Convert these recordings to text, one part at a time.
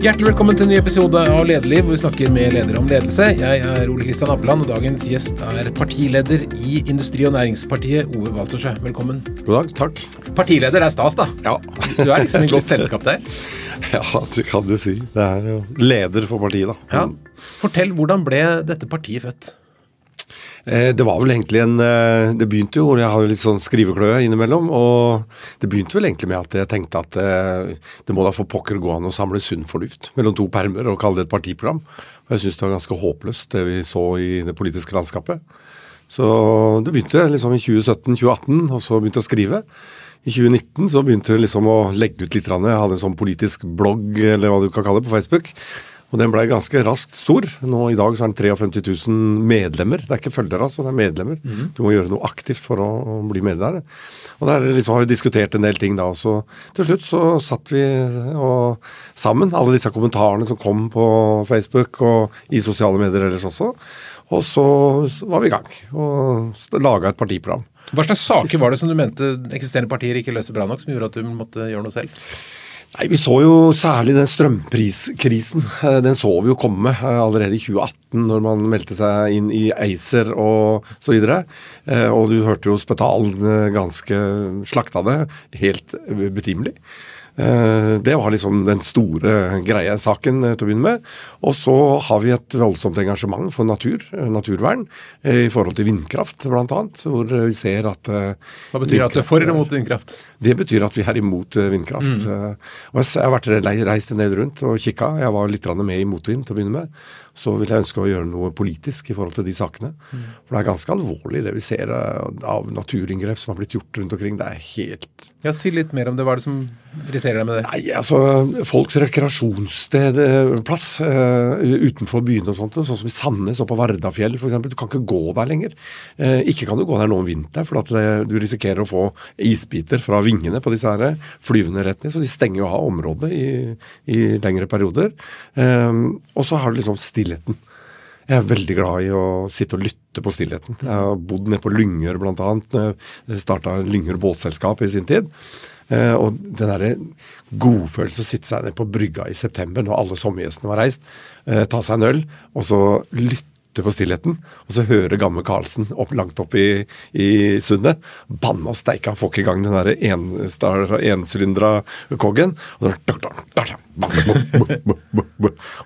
Hjertelig velkommen til en ny episode av Lederliv, hvor vi snakker med ledere om ledelse. Jeg er Ole Kristian Appeland, og dagens gjest er partileder i Industri- og Næringspartiet, Ove Waltersjø. Velkommen. God dag, takk. Partileder er stas, da. Ja. Du er liksom i godt selskap der. ja, det kan du si. Det er jo leder for partiet, da. Ja. Fortell, hvordan ble dette partiet født? Eh, Det var vel egentlig en eh, Det begynte jo, jeg har litt sånn skrivekløe innimellom, og det begynte vel egentlig med at jeg tenkte at eh, det må da for pokker gå an å samle sunn fornuft mellom to permer og kalle det et partiprogram. Og jeg syns det var ganske håpløst, det vi så i det politiske landskapet. Så det begynte liksom i 2017-2018, og så begynte jeg å skrive. I 2019 så begynte jeg liksom å legge ut litt. Jeg hadde en sånn politisk blogg, eller hva du kan kalle det, på Facebook. Og den blei ganske raskt stor. Nå I dag så er den 53 000 medlemmer. Det er ikke følgere, altså, det er medlemmer. Du må gjøre noe aktivt for å, å bli med der. Og der liksom har vi diskutert en del ting da. Og så til slutt så satt vi og, sammen, alle disse kommentarene som kom på Facebook og i sosiale medier ellers også. Og så var vi i gang og laga et partiprogram. Hva slags saker var det som du mente eksisterende partier ikke løste bra nok, som gjorde at du måtte gjøre noe selv? Nei, Vi så jo særlig den strømpriskrisen. Eh, Den så vi jo komme eh, allerede i 2018, når man meldte seg inn i ACER og så videre. Eh, Og du hørte jo Spetalen ganske slakta det, helt betimelig. Eh, Det var liksom den store greia saken eh, til å begynne med. Og så har vi et voldsomt engasjement for natur, eh, naturvern, i forhold til vindkraft bl.a. Hvor vi ser at Hva betyr det at du er for eller mot vindkraft? det betyr at vi er imot vindkraft. Mm. Og jeg har vært reist en del rundt og kikka. Jeg var litt med i motvind til å begynne med. Så vil jeg ønske å gjøre noe politisk i forhold til de sakene. For det er ganske alvorlig det vi ser av naturinngrep som har blitt gjort rundt omkring. Det er helt Ja, Si litt mer om det. Hva er det som irriterer deg med det? Nei, altså folks rekreasjonssted, eh, plass eh, utenfor byene og sånt, sånn som i Sandnes og på Vardafjell f.eks. Du kan ikke gå der lenger. Uh, ikke kan du gå der nå om vinteren, for det, du risikerer å få isbiter fra vingene på disse her flyvende rett ned, så de stenger jo av området i, i lengre perioder. Uh, og så har du liksom stillheten. Jeg er veldig glad i å sitte og lytte på stillheten. Jeg har bodd nede på Lyngør bl.a. Starta Lyngør båtselskap i sin tid. Eh, og den derre godfølelsen å sitte seg ned på brygga i september når alle sommergjestene var reist, eh, ta seg en øl, og så lytte på stillheten, og så høre gamle Karlsen opp, langt opp i, i sundet. Banne og steike, han får ikke i gang den derre ensylindra en koggen.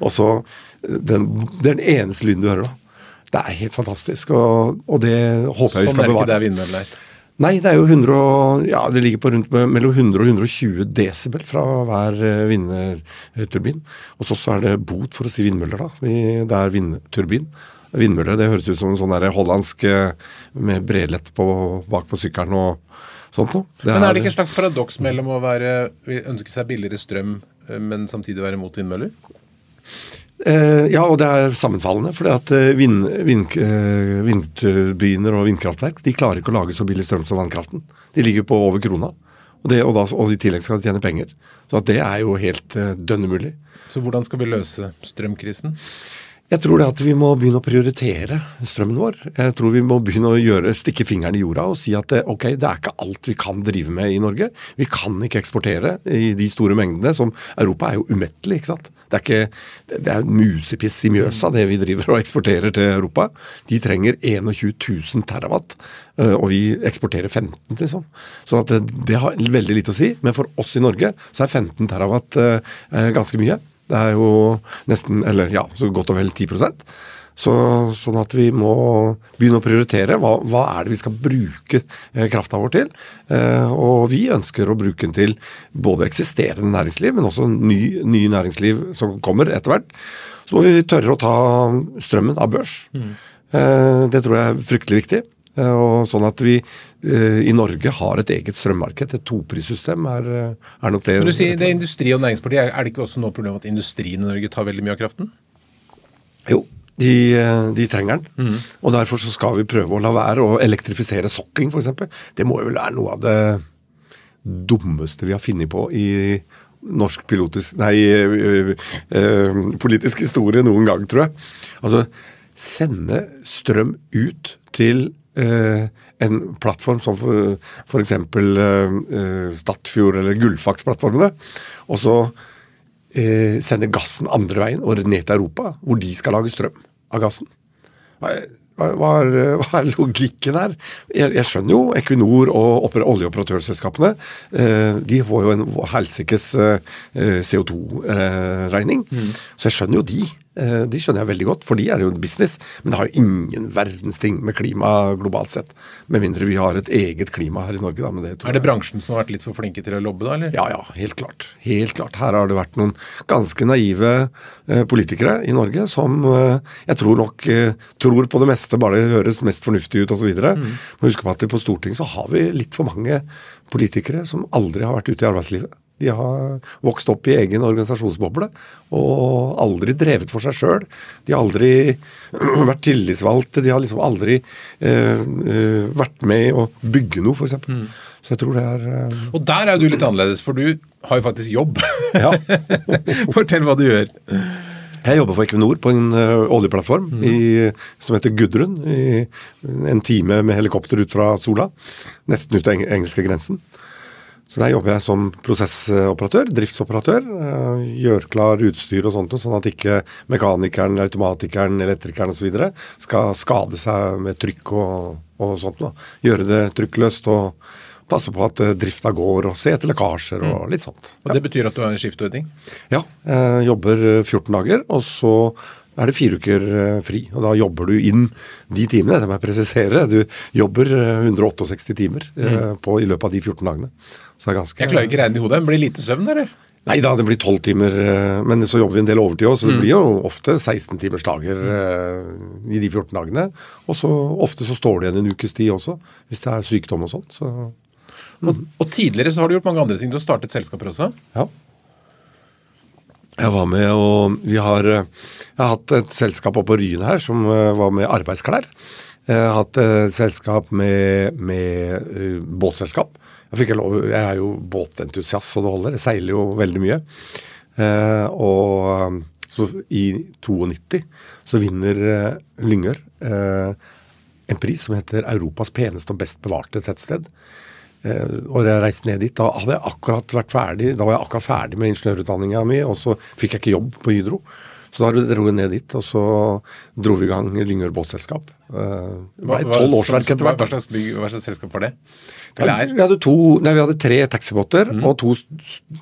Og, så- den, Det er den eneste lyden du hører da. Det er helt fantastisk, og, og det håper jeg vi Sånn skal er det ikke bevare. der vindmøllen er. Nei, det er jo 100, og- ja, det ligger på rundt mellom 100 og 120 desibel fra hver eh, vindturbin. Og så er det bot for å si vindmøller, da. Det er vindturbin. Vindmøller det høres ut som en sånn der hollandsk eh, med brelett på, bak på sykkelen og sånt noe. Men er det ikke et slags paradoks mellom å være, ønske seg billigere strøm, eh, men samtidig være mot vindmøller? Eh, ja, og det er sammenfallende. For vind, vind, eh, vindturbiner og vindkraftverk de klarer ikke å lage så billig strøm som vannkraften. De ligger på over krona. Og, det, og, da, og i tillegg skal de tjene penger. Så det er jo helt eh, dønn umulig. Så hvordan skal vi løse strømkrisen? Jeg tror det at vi må begynne å prioritere strømmen vår. Jeg tror vi må begynne å gjøre, stikke fingeren i jorda og si at det, ok, det er ikke alt vi kan drive med i Norge. Vi kan ikke eksportere i de store mengdene som Europa er jo umettelig, ikke sant. Det er, ikke, det er musepiss i Mjøsa det vi driver og eksporterer til Europa. De trenger 21 000 terawatt, øh, og vi eksporterer 15, liksom. Så det, det har veldig lite å si. Men for oss i Norge så er 15 terawatt øh, ganske mye. Det er jo nesten, eller ja, så godt og vel 10% så, Sånn at vi må begynne å prioritere. Hva, hva er det vi skal bruke eh, krafta vår til? Eh, og vi ønsker å bruke den til både eksisterende næringsliv, men også ny, ny næringsliv som kommer etter hvert. Så må vi tørre å ta strømmen av børs. Eh, det tror jeg er fryktelig viktig. Eh, og sånn at vi eh, i Norge har et eget strømmarked. Et toprissystem er, eh, er nok det. Men du sier det er Industri- og Næringspartiet. Er det ikke også noe problem at industrien i Norge tar veldig mye av kraften? Jo, de, de trenger den. Og derfor så skal vi prøve å la være å elektrifisere sokkelen, f.eks. Det må jo være noe av det dummeste vi har funnet på i norsk pilotisk, nei, øh, øh, politisk historie noen gang, tror jeg. Altså, sende strøm ut til eh, en plattform som for, for eksempel eh, Stadfjord eller Gullfaks-plattformene, og så eh, sender gassen andre veien og ned til Europa, hvor de skal lage strøm av gassen. Hva, hva, hva, er, hva er logikken her? Jeg, jeg, skjønner jo Equinor og oljeoperatørselskapene. Eh, de får jo en helsikes eh, CO2-regning. Mm. Så jeg skjønner jo de. Eh, de skjønner jeg veldig godt, for de er jo en business. Men det har jo ingen verdens ting med klima globalt sett. Med mindre vi har et eget klima her i Norge. Da, det er det bransjen som har vært litt for flinke til å lobbe, da? eller? Ja, ja. Helt klart. Helt klart. Her har det vært noen ganske naive eh, politikere i Norge som eh, jeg tror nok eh, tror på det meste, bare det høres mest fornuftig ut osv. Mm. Husk på at på Stortinget så har vi litt for mange politikere som aldri har vært ute i arbeidslivet. De har vokst opp i egen organisasjonsboble og aldri drevet for seg sjøl. De har aldri vært tillitsvalgte, de har liksom aldri eh, eh, vært med å bygge noe, f.eks. Mm. Så jeg tror det er eh... Og der er du litt annerledes, for du har jo faktisk jobb. Ja. Fortell hva du gjør. Jeg jobber for Equinor på en uh, oljeplattform mm. i, som heter Gudrun. I en time med helikopter ut fra Sola. Nesten ut av eng engelske grensen. Så der jobber jeg som prosessoperatør, driftsoperatør. Eh, gjør klar utstyr og sånt, sånn at ikke mekanikeren, automatikeren, elektrikeren osv. skal skade seg med trykk og, og sånt. Da. Gjøre det trykkløst og passe på at eh, drifta går, og se etter lekkasjer og mm. litt sånt. Og Det betyr at du har en skiftordning? Ja. Jeg jobber 14 dager, og så er det fire uker eh, fri. Og da jobber du inn de timene. Det må jeg presisere. Du jobber 168 eh, timer eh, mm. på, i løpet av de 14 dagene. Ganske... Jeg klarer ikke å regne i hodet. Blir det lite søvn, eller? Nei da, det blir 12 timer. Men så jobber vi en del overtid òg, så det mm. blir jo ofte 16 timers dager i de 14 dagene. Og så ofte så står det igjen en ukes tid også, hvis det er sykdom og sånt. Så, mm. og, og, tidligere så har du gjort mange andre ting. Du har startet selskaper også? Ja. Jeg var med og vi har, jeg har hatt et selskap oppe på Ryen her som eh, var med arbeidsklær. Jeg har hatt et selskap med, med båtselskap. Jeg, lov, jeg, er jo båtentusiast så det holder. Jeg seiler jo veldig mye. Eh, og så i 92 så vinner eh, Lyngør en pris som heter Europas peneste og best bevarte tettsted. Eh, og jeg reiste ned dit. Da hadde jeg akkurat vært ferdig Da var jeg akkurat ferdig med ingeniørutdanninga mi, og så fikk jeg ikke jobb på Hydro. Så da dro vi ned dit, og så dro vi i gang Lyngør båtselskap. Uh, Tolv årsverk etter hvert. Hva slags, hva slags selskap var det? Ja, vi, hadde to, nei, vi hadde tre taxibåter mm. og to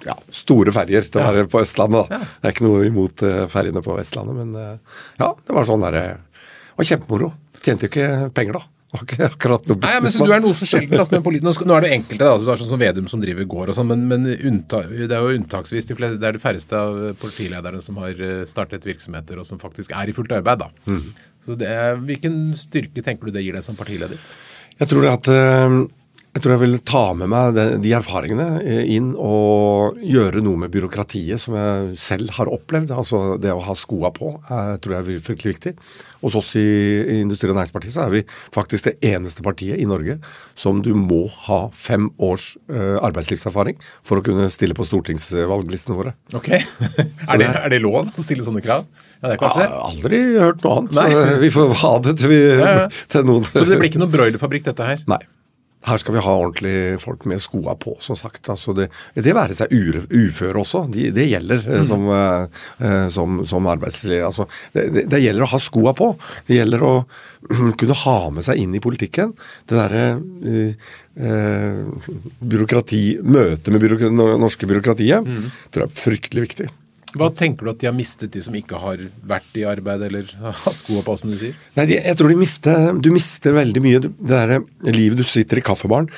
ja, store ferjer. Det var ja. på Østlandet. da. Det er ikke noe imot uh, ferjene på Vestlandet, men uh, ja, det var sånn derre Det var kjempemoro. Tjente jo ikke penger, da. Akkurat noe Nei, men så Du er noe så sjelden. Altså, nå, nå er det enkelte, da, du er sånn som Vedum som driver gård og sånn, men, men unnta, det er jo unntaksvis de fleste, det er de færreste av politilederne som har eh, startet virksomheter og som faktisk er i fullt arbeid. da. Mm. Så det, Hvilken styrke tenker du det gir deg som partileder? Jeg tror det at øh, jeg tror jeg vil ta med meg de, erfaringene eh, inn og gjøre noe med byråkratiet som jeg selv har opplevd. Altså det å ha skoa på jeg tror jeg er fryktelig viktig. Hos oss i, Industri- og Næringspartiet så er vi faktisk det eneste partiet i Norge som du må ha fem års uh, arbeidslivserfaring for å kunne stille på stortingsvalglistene våre. Ok. er, det, er, det, lov å stille sånne krav? Ja, er? Jeg har aldri hørt noe annet. Så vi får ha det til, vi, til noen Så det blir ikke noen broilerfabrikk dette her? Nei. Her skal vi ha ordentlig folk med skoa på, som sagt. Altså det, det være seg uføre også. De, det gjelder eh, mm. som, uh, som, som arbeidsleder. Altså, det, det, det, gjelder å ha skoa på. Det gjelder å kunne ha med seg inn i politikken. Det derre uh, uh, byråkrati, møtet med byråkrati, norske byråkratiet, mm. tror jeg er fryktelig viktig. Hva tenker du at de har mistet, de som ikke har vært i arbeid eller hatt skoa på, som du sier? Nei, jeg tror de mister, du mister veldig mye det der livet du sitter i kaffebaren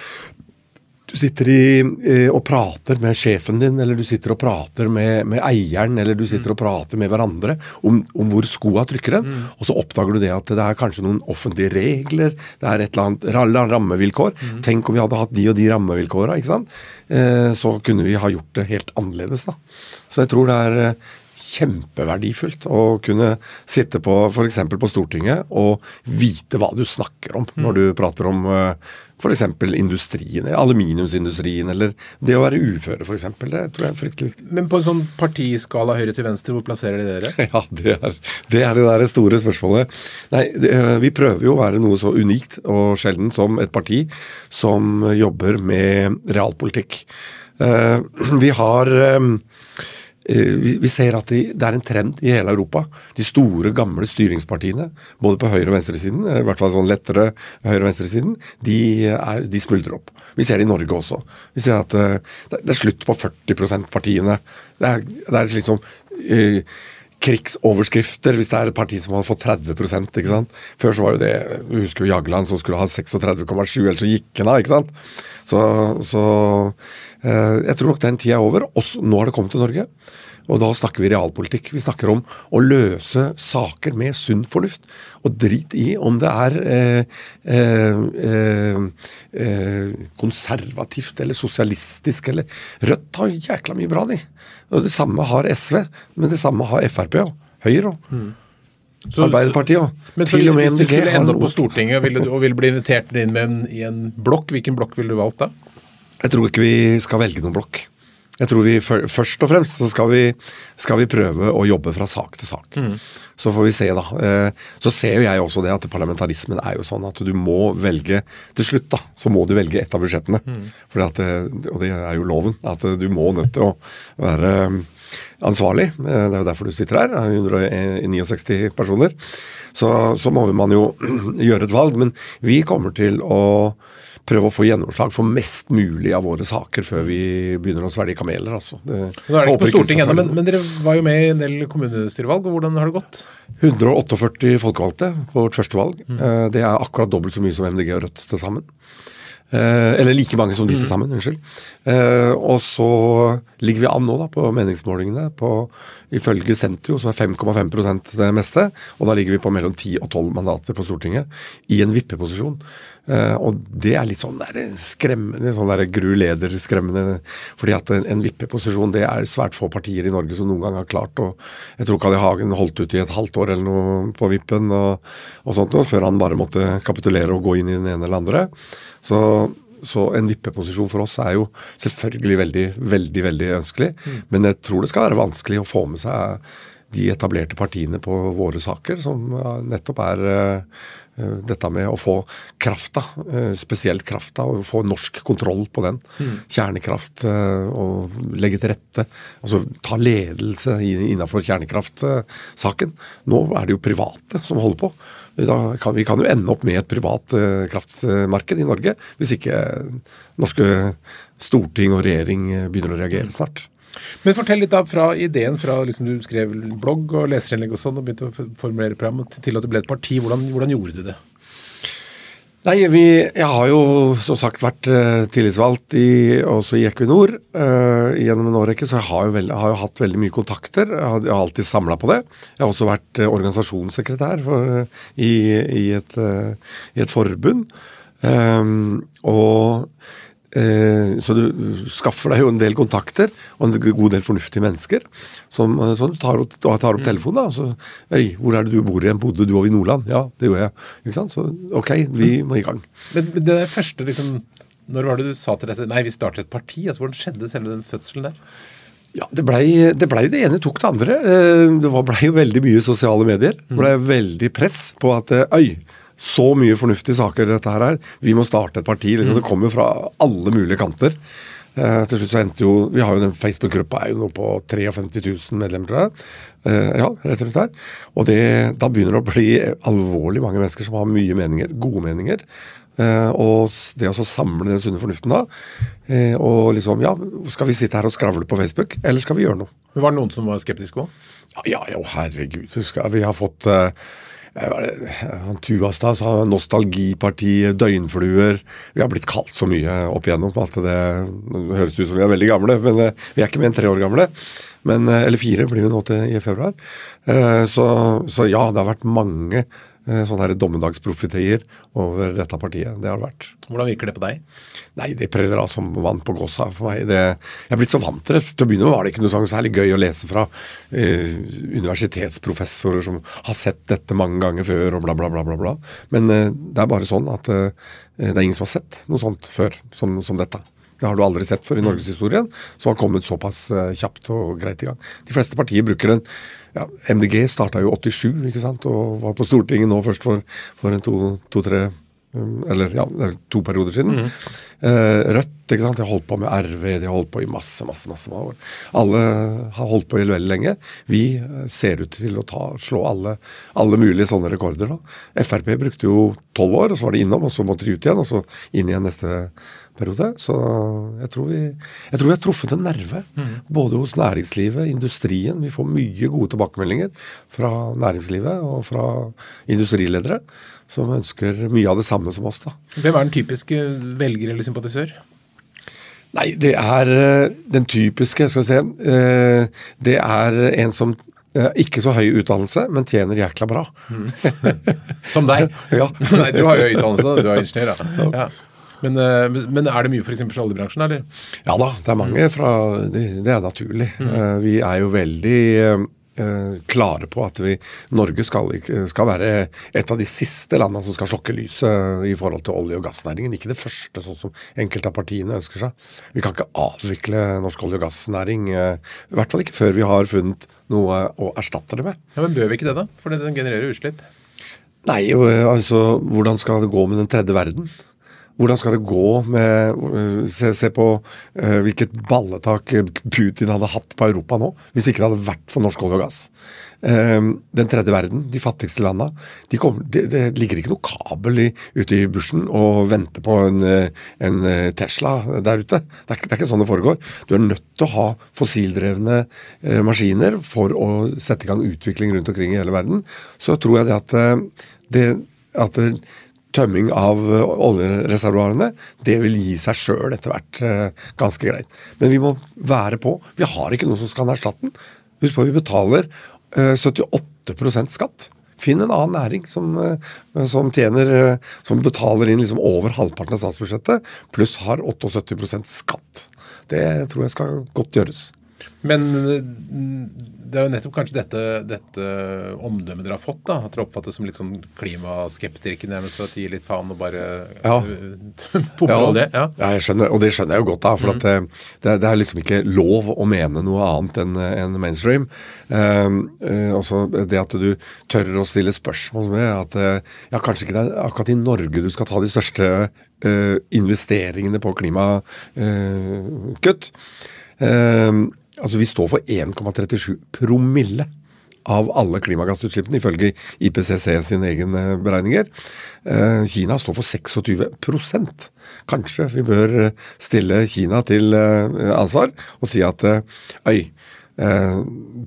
du sitter i, eh, og prater med sjefen din, eller du sitter og prater med, med eieren, eller du sitter og prater med hverandre om, om hvor skoa trykker den, mm. og så oppdager du det at det er kanskje noen offentlige regler, det er et eller annet rammevilkår. Mm. Tenk om vi hadde hatt de og de rammevilkåra, ikke sant. Eh, så kunne vi ha gjort det helt annerledes, da. Så jeg tror det er kjempeverdifullt å kunne sitte på f.eks. på Stortinget og vite hva du snakker om når mm. du prater om uh, f.eks. industrien, aluminiumsindustrien, eller det å være uføre f.eks. Det tror jeg er fryktelig viktig. Men på en sånn partiskala høyre til venstre, hvor plasserer de dere? Ja, det er det, er det der store spørsmålet. Nei, det, eh, vi prøver jo å være noe så unikt og sjelden som et parti som jobber med realpolitikk. Uh, vi har Eh, vi ser at det er en trend i hele Europa. De store, gamle styringspartiene, både på høyre- og venstresiden, eh, i hvert fall sånn lettere høyre- og venstresiden, de, er, de smuldrer opp. Vi ser det i Norge også. Vi ser at eh, det er slutt på 40 %-partiene. Det det er liksom krigsoverskrifter hvis det er et parti som har fått 30 ikke sant. Før så var jo det Du husker jo Jagland som skulle ha 36,7, ellers så gikk han av. ikke sant. Så, så eh, jeg tror nok den tida er over. Også, nå har det kommet til Norge. Og da snakker vi realpolitikk. Vi snakker om å løse saker med sunn fornuft. Og drit i om det er eh, eh, eh, konservativt eller sosialistisk eller Rødt har jækla mye bra, de. Og det samme har SV, men det samme har Frp og Høyre og mm. Arbeiderpartiet òg. Men med hvis, hvis du skulle ende opp på Stortinget ville og ville bli invitert inn med en, i en blokk, hvilken blokk ville du valgt da? Jeg tror ikke vi skal velge noen blokk. Jeg tror vi Først og fremst så skal vi, skal vi prøve å jobbe fra sak til sak. Mm. Så får vi se, da. Eh, så ser jo jeg også det at parlamentarismen er jo sånn at du må velge Til slutt da, så må du velge et av budsjettene. Mm. At, eh, og det er jo loven. At du må nødt til å være eh, ansvarlig. Det er jo derfor du sitter her. 169 personer. Så, så må man jo gjøre et valg. Men vi kommer til å prøve å få gjennomslag for mest mulig av våre saker før vi begynner å svelge kameler. altså. Det, Nå er det ikke på Stortinget ennå, men, men, dere var jo med i en del kommunestyrevalg. og Hvordan har det gått? 148 folkevalgte på vårt første valg. Mm. Eh, det er akkurat dobbelt så mye som MDG og Rødt til sammen. Eh, eller like mange som de til mm. sammen, unnskyld. Eh, og så ligger vi an nå da på meningsmålingene. på Ifølge Sentio så er 5,5% det meste. Og da ligger vi på mellom 10 og 12 mandater på Stortinget i en vippeposisjon. Uh, og det er litt sånn der skremmende, sånn der Gru Leder-skremmende. fordi at en, en vippeposisjon det er svært få partier i Norge som noen gang har klart. og Jeg tror Carl I. Hagen holdt ut i et halvt år eller noe på vippen og, og sånt noe, før han bare måtte kapitulere og gå inn i den ene eller andre. Så, så en vippeposisjon for oss er jo selvfølgelig veldig, veldig veldig ønskelig. Mm. Men jeg tror det skal være vanskelig å få med seg de etablerte partiene på våre saker, som nettopp er uh, dette med å få krafta, uh, spesielt krafta, og få norsk kontroll på den. Mm. Kjernekraft uh, og legge til rette. Altså ta ledelse innenfor kjernekraftsaken. Nå er det jo private som holder på. Kan, vi kan jo ende opp med et privat kraftmarked i Norge, hvis ikke norske storting og regjering begynner å reagere snart. Men fortell litt da fra ideen fra liksom du skrev blogg og leserinnlegg og sånn, og begynte å formulere program, til at det ble et parti. Hvordan, hvordan gjorde du det? Nei, vi, Jeg har jo som sagt vært uh, tillitsvalgt i, også i Equinor uh, gjennom en årrekke, så jeg har jo, veld, har jo, hatt veldig mye kontakter. Jeg har, jeg har alltid samla på det. Jeg har også vært uh, organisasjonssekretær for, i, i, et, i, et, forbund. Um, og Eh, så du skaffer deg jo en del kontakter og en god del fornuftige mennesker. Som, eh, så du tar opp, tar opp mm. telefonen da, og så Øy, hvor er det du bor igjen? Bodde du over i Nordland? Ja, det gjorde jeg. Ikke sant? Så ok, vi mm. må i gang. Men det første, liksom Når var det du sa til deg Nei, vi starter et parti. altså Hvordan skjedde selve den fødselen der? Ja, det blei det, ble det ene tok det andre. Eh, det blei jo veldig mye sosiale medier. Det blei veldig press på at øy, så mye fornuftige saker dette her er. Vi må starte et parti. Liksom. Det kommer fra alle mulige kanter. Eh, til slutt så endte jo Vi har jo den Facebook-gruppa er jo nå på 53 000 medlemmer, tror jeg. Eh, ja, rett og slett der. Og det, da begynner det å bli alvorlig mange mennesker som har mye meninger. Gode meninger. Eh, og det å samle den sunne fornuften da, eh, og liksom Ja, skal vi sitte her og skravle på Facebook, eller skal vi gjøre noe? Var det noen som var skeptiske òg? Ja, ja, herregud. jeg. vi har fått eh, han Tuastad sa nostalgiparti, døgnfluer Vi har blitt kalt så mye opp igjennom at det, det høres ut som vi er veldig gamle. Men eh, vi er ikke mer enn tre år gamle. Men, eh, eller fire blir vi nå til i februar. Eh, så, så ja, det har vært mange Eh, sånne dommedagsprofetier over dette partiet. Det har det vært. Hvordan virker det på deg? Nei, Det preller av som vann på gåsa for meg. Det, jeg er blitt så vant til det. Til å begynne med var det ikke noe sånn særlig gøy å lese fra eh, universitetsprofessorer som har sett dette mange ganger før og bla, bla, bla. bla, bla. Men eh, det er bare sånn at eh, det er ingen som har sett noe sånt før som, som dette. Det har du aldri sett før i norgeshistorien, som har kommet såpass uh, kjapt og greit i gang. De fleste partier bruker en ja, MDG starta jo 87 ikke sant, og var på Stortinget nå først for, for to-tre to, Um, Eller ja, er to perioder siden. Eh, Rødt ikke sant? de har holdt på med RV, de har holdt på i masse masse, masse år. Alle har holdt på i veldig lenge. Vi eh, ser ut til å ta, slå alle, alle mulige sånne rekorder. da. Frp brukte jo tolv år, og så var de innom, og så måtte de ut igjen, og så inn igjen neste periode. Så jeg tror vi, jeg tror vi har truffet en nerve. Både hos næringslivet, industrien. Vi får mye gode tilbakemeldinger fra næringslivet og fra industriledere som ønsker mye av det samme som oss. da. Hvem er den typiske velger eller sympatisør? Nei, det er eh, den typiske, skal vi se. eh, Det er en som eh, ikke så høy utdannelse, men tjener jækla bra. Som deg? Ja. Nei, du har jo høy utdannelse, du er ingeniør, da. Ja. Men, eh, men er det mye f.eks. fra oljebransjen, eller? Ja da, det er mange fra Det, det er naturlig. Mm. Vi er jo veldig eh, klare på at vi, Norge skal, skal være et av de siste landene som skal slokke lyset i forhold til olje- og gassnæringen. Ikke det første, sånn som enkelte av partiene ønsker seg. Vi kan ikke avvikle norsk olje- og gassnæring. eh, I hvert fall ikke før vi har funnet noe å erstatte det med. Ja, Men bør vi ikke det, da? For den genererer utslipp. Nei, eh, altså, hvordan skal det gå med den tredje verden? Hvordan skal det gå med Se, se på uh, hvilket balletak Putin hadde hatt på Europa nå, hvis ikke det hadde vært for norsk olje og gass. Uh, den tredje verden, de fattigste landa, de det, det ligger ikke noe kabel i, ute i bushen og venter på en, øh, en øh, Tesla der ute. Det er, det er ikke sånn det foregår. Du er nødt til å ha fossildrevne uh, maskiner for å sette i gang utvikling rundt omkring i hele verden. Så tror jeg det at det, at tømming av eh, oljereservoarene, det vil gi seg sjøl etter hvert eh, ganske greit. Men vi må være på. Vi har ikke noe som skal erstatte den. Husk på vi betaler eh, 78% skatt. Finn en annen næring som, eh, som tjener eh, Som betaler inn liksom over halvparten av statsbudsjettet, pluss har 78% skatt. Det tror jeg skal godt gjøres. Men mm, det er jo nettopp kanskje dette, dette omdømmet dere har fått, da. At dere oppfattes som litt sånn klimaskeptikere nærmest, at de gir litt faen og bare Ja. pumper olje. Ja. jeg skjønner, og det skjønner jeg jo godt, da. For at eh, det, det er liksom ikke lov å mene noe annet enn en mainstream. Um, eh, også det at du tør å stille spørsmål med at eh, ja, kanskje ikke det er akkurat i Norge du skal ta de største eh, investeringene på klimakutt. Um, altså, vi står for 1,37 promille av alle klimagassutslippene, ifølge IPCC sine egne beregninger. Eh, Kina står for 26% Kanskje vi bør eh, stille Kina til eh, ansvar og si at eh, øy, eh,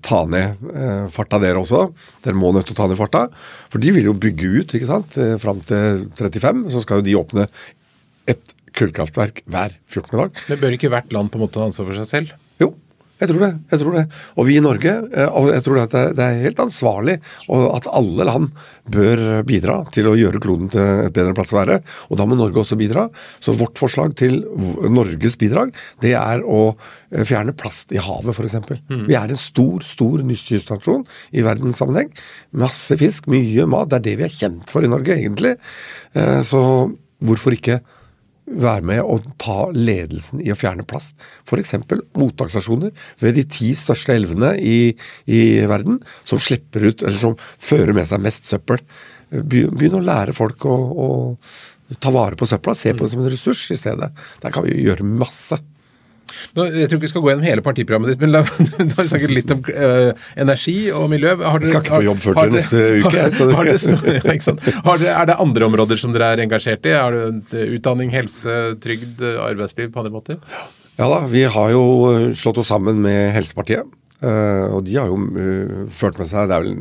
ta ned eh, farta dere også. Dere må nødt til å ta ned farta. For de vil jo bygge ut ikke sant? Eh, fram til 35. Så skal jo de åpne et kullkraftverk hver 14. dag. Men bør ikke hvert land på en måte ha ansvar for seg selv? Jeg tror det. jeg tror det. Og vi i Norge, eh, og jeg tror at det, er helt ansvarlig og at alle land bør bidra til å gjøre kloden til et bedre plass å være. Og da må Norge også bidra. Så vårt forslag til Norges bidrag, det er å eh, fjerne plast i havet, f.eks. Vi er en stor, stor kystnasjon i verdenssammenheng. Masse fisk, mye mat. Det er det vi er kjent for i Norge, egentlig. Eh, Så hvorfor ikke være med og ta ledelsen i å fjerne plast. F.eks. mottaksstasjoner ved de ti største elvene i, i verden som slipper ut, eller som fører med seg mest søppel. Begynn å lære folk å, å ta vare på søpla, se på det som en ressurs i stedet. Der kan vi gjøre masse. Nå, jeg tror ikke vi skal gå gjennom hele partiprogrammet ditt, men la da har vi snakket litt om uh, energi og miljø. Har dere- skal ikke på jobb før til neste uke, har dere-? Har dere, er det andre områder som dere er engasjert i? Er det eh, utdanning, helse, trygd, eh, arbeidsliv på andre måter? Ja da, vi har jo slått oss sammen med Helsepartiet. Eh, og de har jo uh, ført med seg Det er vel,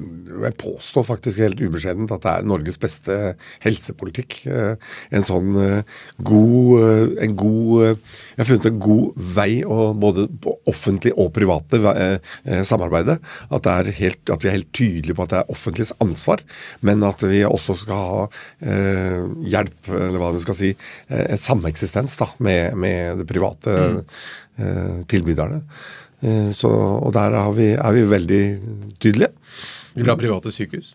jeg påstår faktisk helt ubeskjedent at det er Norges beste helsepolitikk. Uh, en sånn god En god Jeg har funnet en god vei å både offentlig og private samarbeide. At, det er helt, at vi er helt tydelige på at det er offentliges ansvar, men at vi også skal ha hjelp, eller hva du skal si, et sameksistens da, med, med det private eh, tilbyderne. Eh, så, og der er vi, er vi veldig tydelige. Vil du ha private sykehus?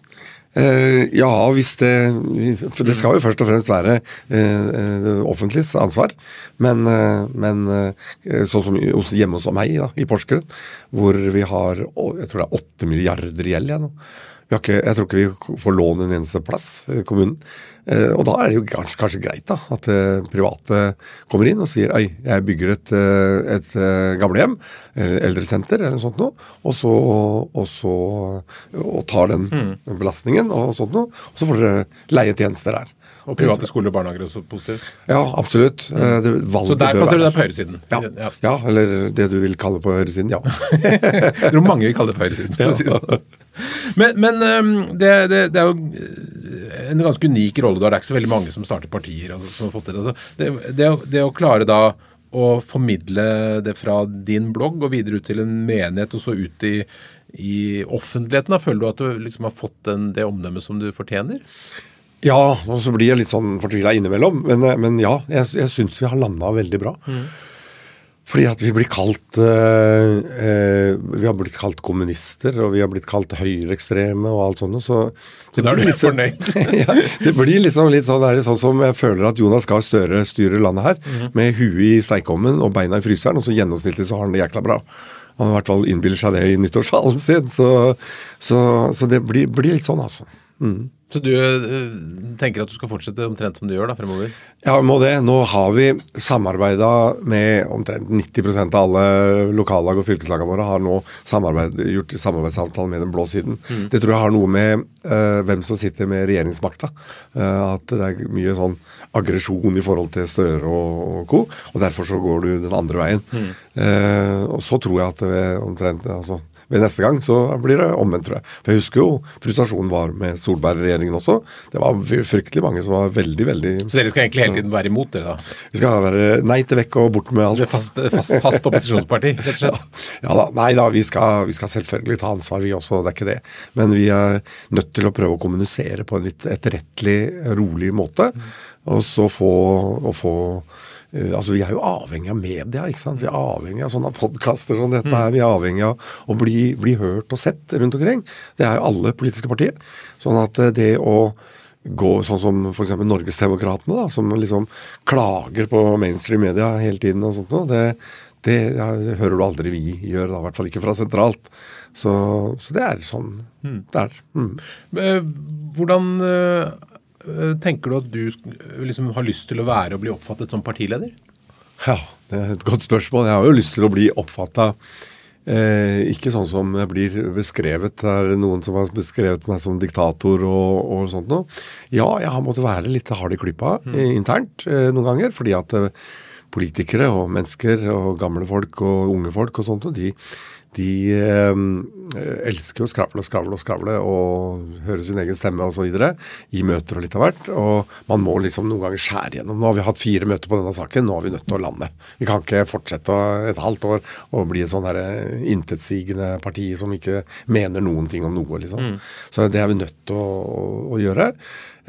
Eh, ja, hvis det For det skal jo først og fremst være eh, offentligs ansvar. Men, eh, men eh, sånn som hjemme hos meg da, i Porsgrunn, hvor vi har jeg tror det er 8 milliarder i gjeld ja, nå. Vi har ikke, jeg tror ikke vi får lån en eneste plass kommunen. Eh, og da er det jo kanskje, kanskje greit da, at eh, private kommer inn og sier «Oi, jeg bygger et, eh, et eh, gamlehjem, eh, eldresenter eller noe sånt noe, og så, og så og tar den belastningen og sånt noe, og så får dere leie tjenester der. Og private skoler og barnehager er også positivt. Ja, absolutt. Eh, Det, Så der passer du deg på høyresiden. Ja, ja, eller det du vil kalle på høyresiden, ja. Jeg tror mange vil kalle det på høyresiden. Ja. si sånn. Men, men det, det, det er jo en ganske unik rolle du har. Det er ikke så veldig mange som starter partier. Altså, som har fått det. Altså, det, det, det å klare da å formidle det fra din blogg og videre ut til en menighet, og så ut i, i offentligheten, da, føler du at du liksom har fått den, det omdømmet som du fortjener? Ja, og så blir jeg litt sånn fortvila innimellom. Men, eh, men ja, jeg, jeg syns vi har landa veldig bra. Fordi at vi blir kalt eh, eh, Vi har blitt kalt kommunister, og vi har blitt kalt høyreekstreme og alt sånt. Så, Så da er du litt sånn- fornøyd? ja, det blir liksom litt sånn, det sånn som jeg føler at Jonas Gahr Støre styrer landet her. Mhm. Med huet i steikeovnen og beina i fryseren, og så gjennomsnittlig så har han det jækla bra. Han i hvert fall innbiller seg det i nyttårstalen sin. Så, så, så det blir, blir litt sånn, altså. Så du øh, tenker at du skal fortsette omtrent som du gjør da fremover? Ja, må det. Nå har vi samarbeida med omtrent 90% av alle lokallag og fylkeslagene våre har nå samarbeid, gjort samarbeidsavtale med den blå siden. Det tror jeg har noe med uh, hvem som sitter med regjeringsmakta. Uh, at det er mye sånn aggresjon i forhold til Støre og, og co. Og derfor så går du den andre veien. Eh, og så tror jeg at ved omtrent altså, ved neste gang så blir det omvendt, tror jeg. For jeg husker jo frustrasjonen var med Solberg-regjeringen også. Det var fryktelig mange som var veldig, veldig Så dere skal egentlig hele tiden være imot dere, da? vi skal være nei til vekk og bort med alt. Det fast, fast, fast opposisjonsparti, rett og slett? Ja da, Nei da, vi skal, vi skal selvfølgelig ta ansvar, vi også. Det er ikke det. Men vi er nødt til å prøve å kommunisere på en litt etterrettelig, rolig måte. Og så få, og få Altså, Vi er jo avhengig av media. ikke sant? Vi er avhengig av sånne podkaster som dette her. Vi er avhengig av å bli, bli hørt og sett rundt omkring. Det er jo alle politiske partier. Sånn at eh, det å gå sånn som f.eks. Norgesdemokratene, som liksom klager på mainstream media hele tiden og sånt noe, det, det, ja, det hører du aldri vi gjøre, da, i hvert fall ikke fra sentralt. Så, så det er sånn det er. Mm. Eh, Hvordan tenker du at du liksom har lyst til å være og bli oppfattet som partileder? Ja, det er et godt spørsmål. Jeg har jo lyst til å bli oppfatta eh, ikke sånn som jeg blir beskrevet. Det er noen som har beskrevet meg som diktator og, og sånt noe. Ja, jeg har måttet være litt hard i klypa mm. internt eh, noen ganger, fordi at eh, politikere og mennesker og gamle folk og unge folk og sånt, og de, de eh, elsker å skravle og skravle og skravle og høre sin egen stemme osv. i møter og litt av hvert. Og man må liksom noen ganger skjære gjennom. Nå har vi hatt fire møter på denne saken, nå er vi nødt til å lande. Vi kan ikke fortsette et halvt år og bli et sånn her intetsigende parti som ikke mener noen ting om noe, liksom. Så det er vi nødt til å, å, å gjøre.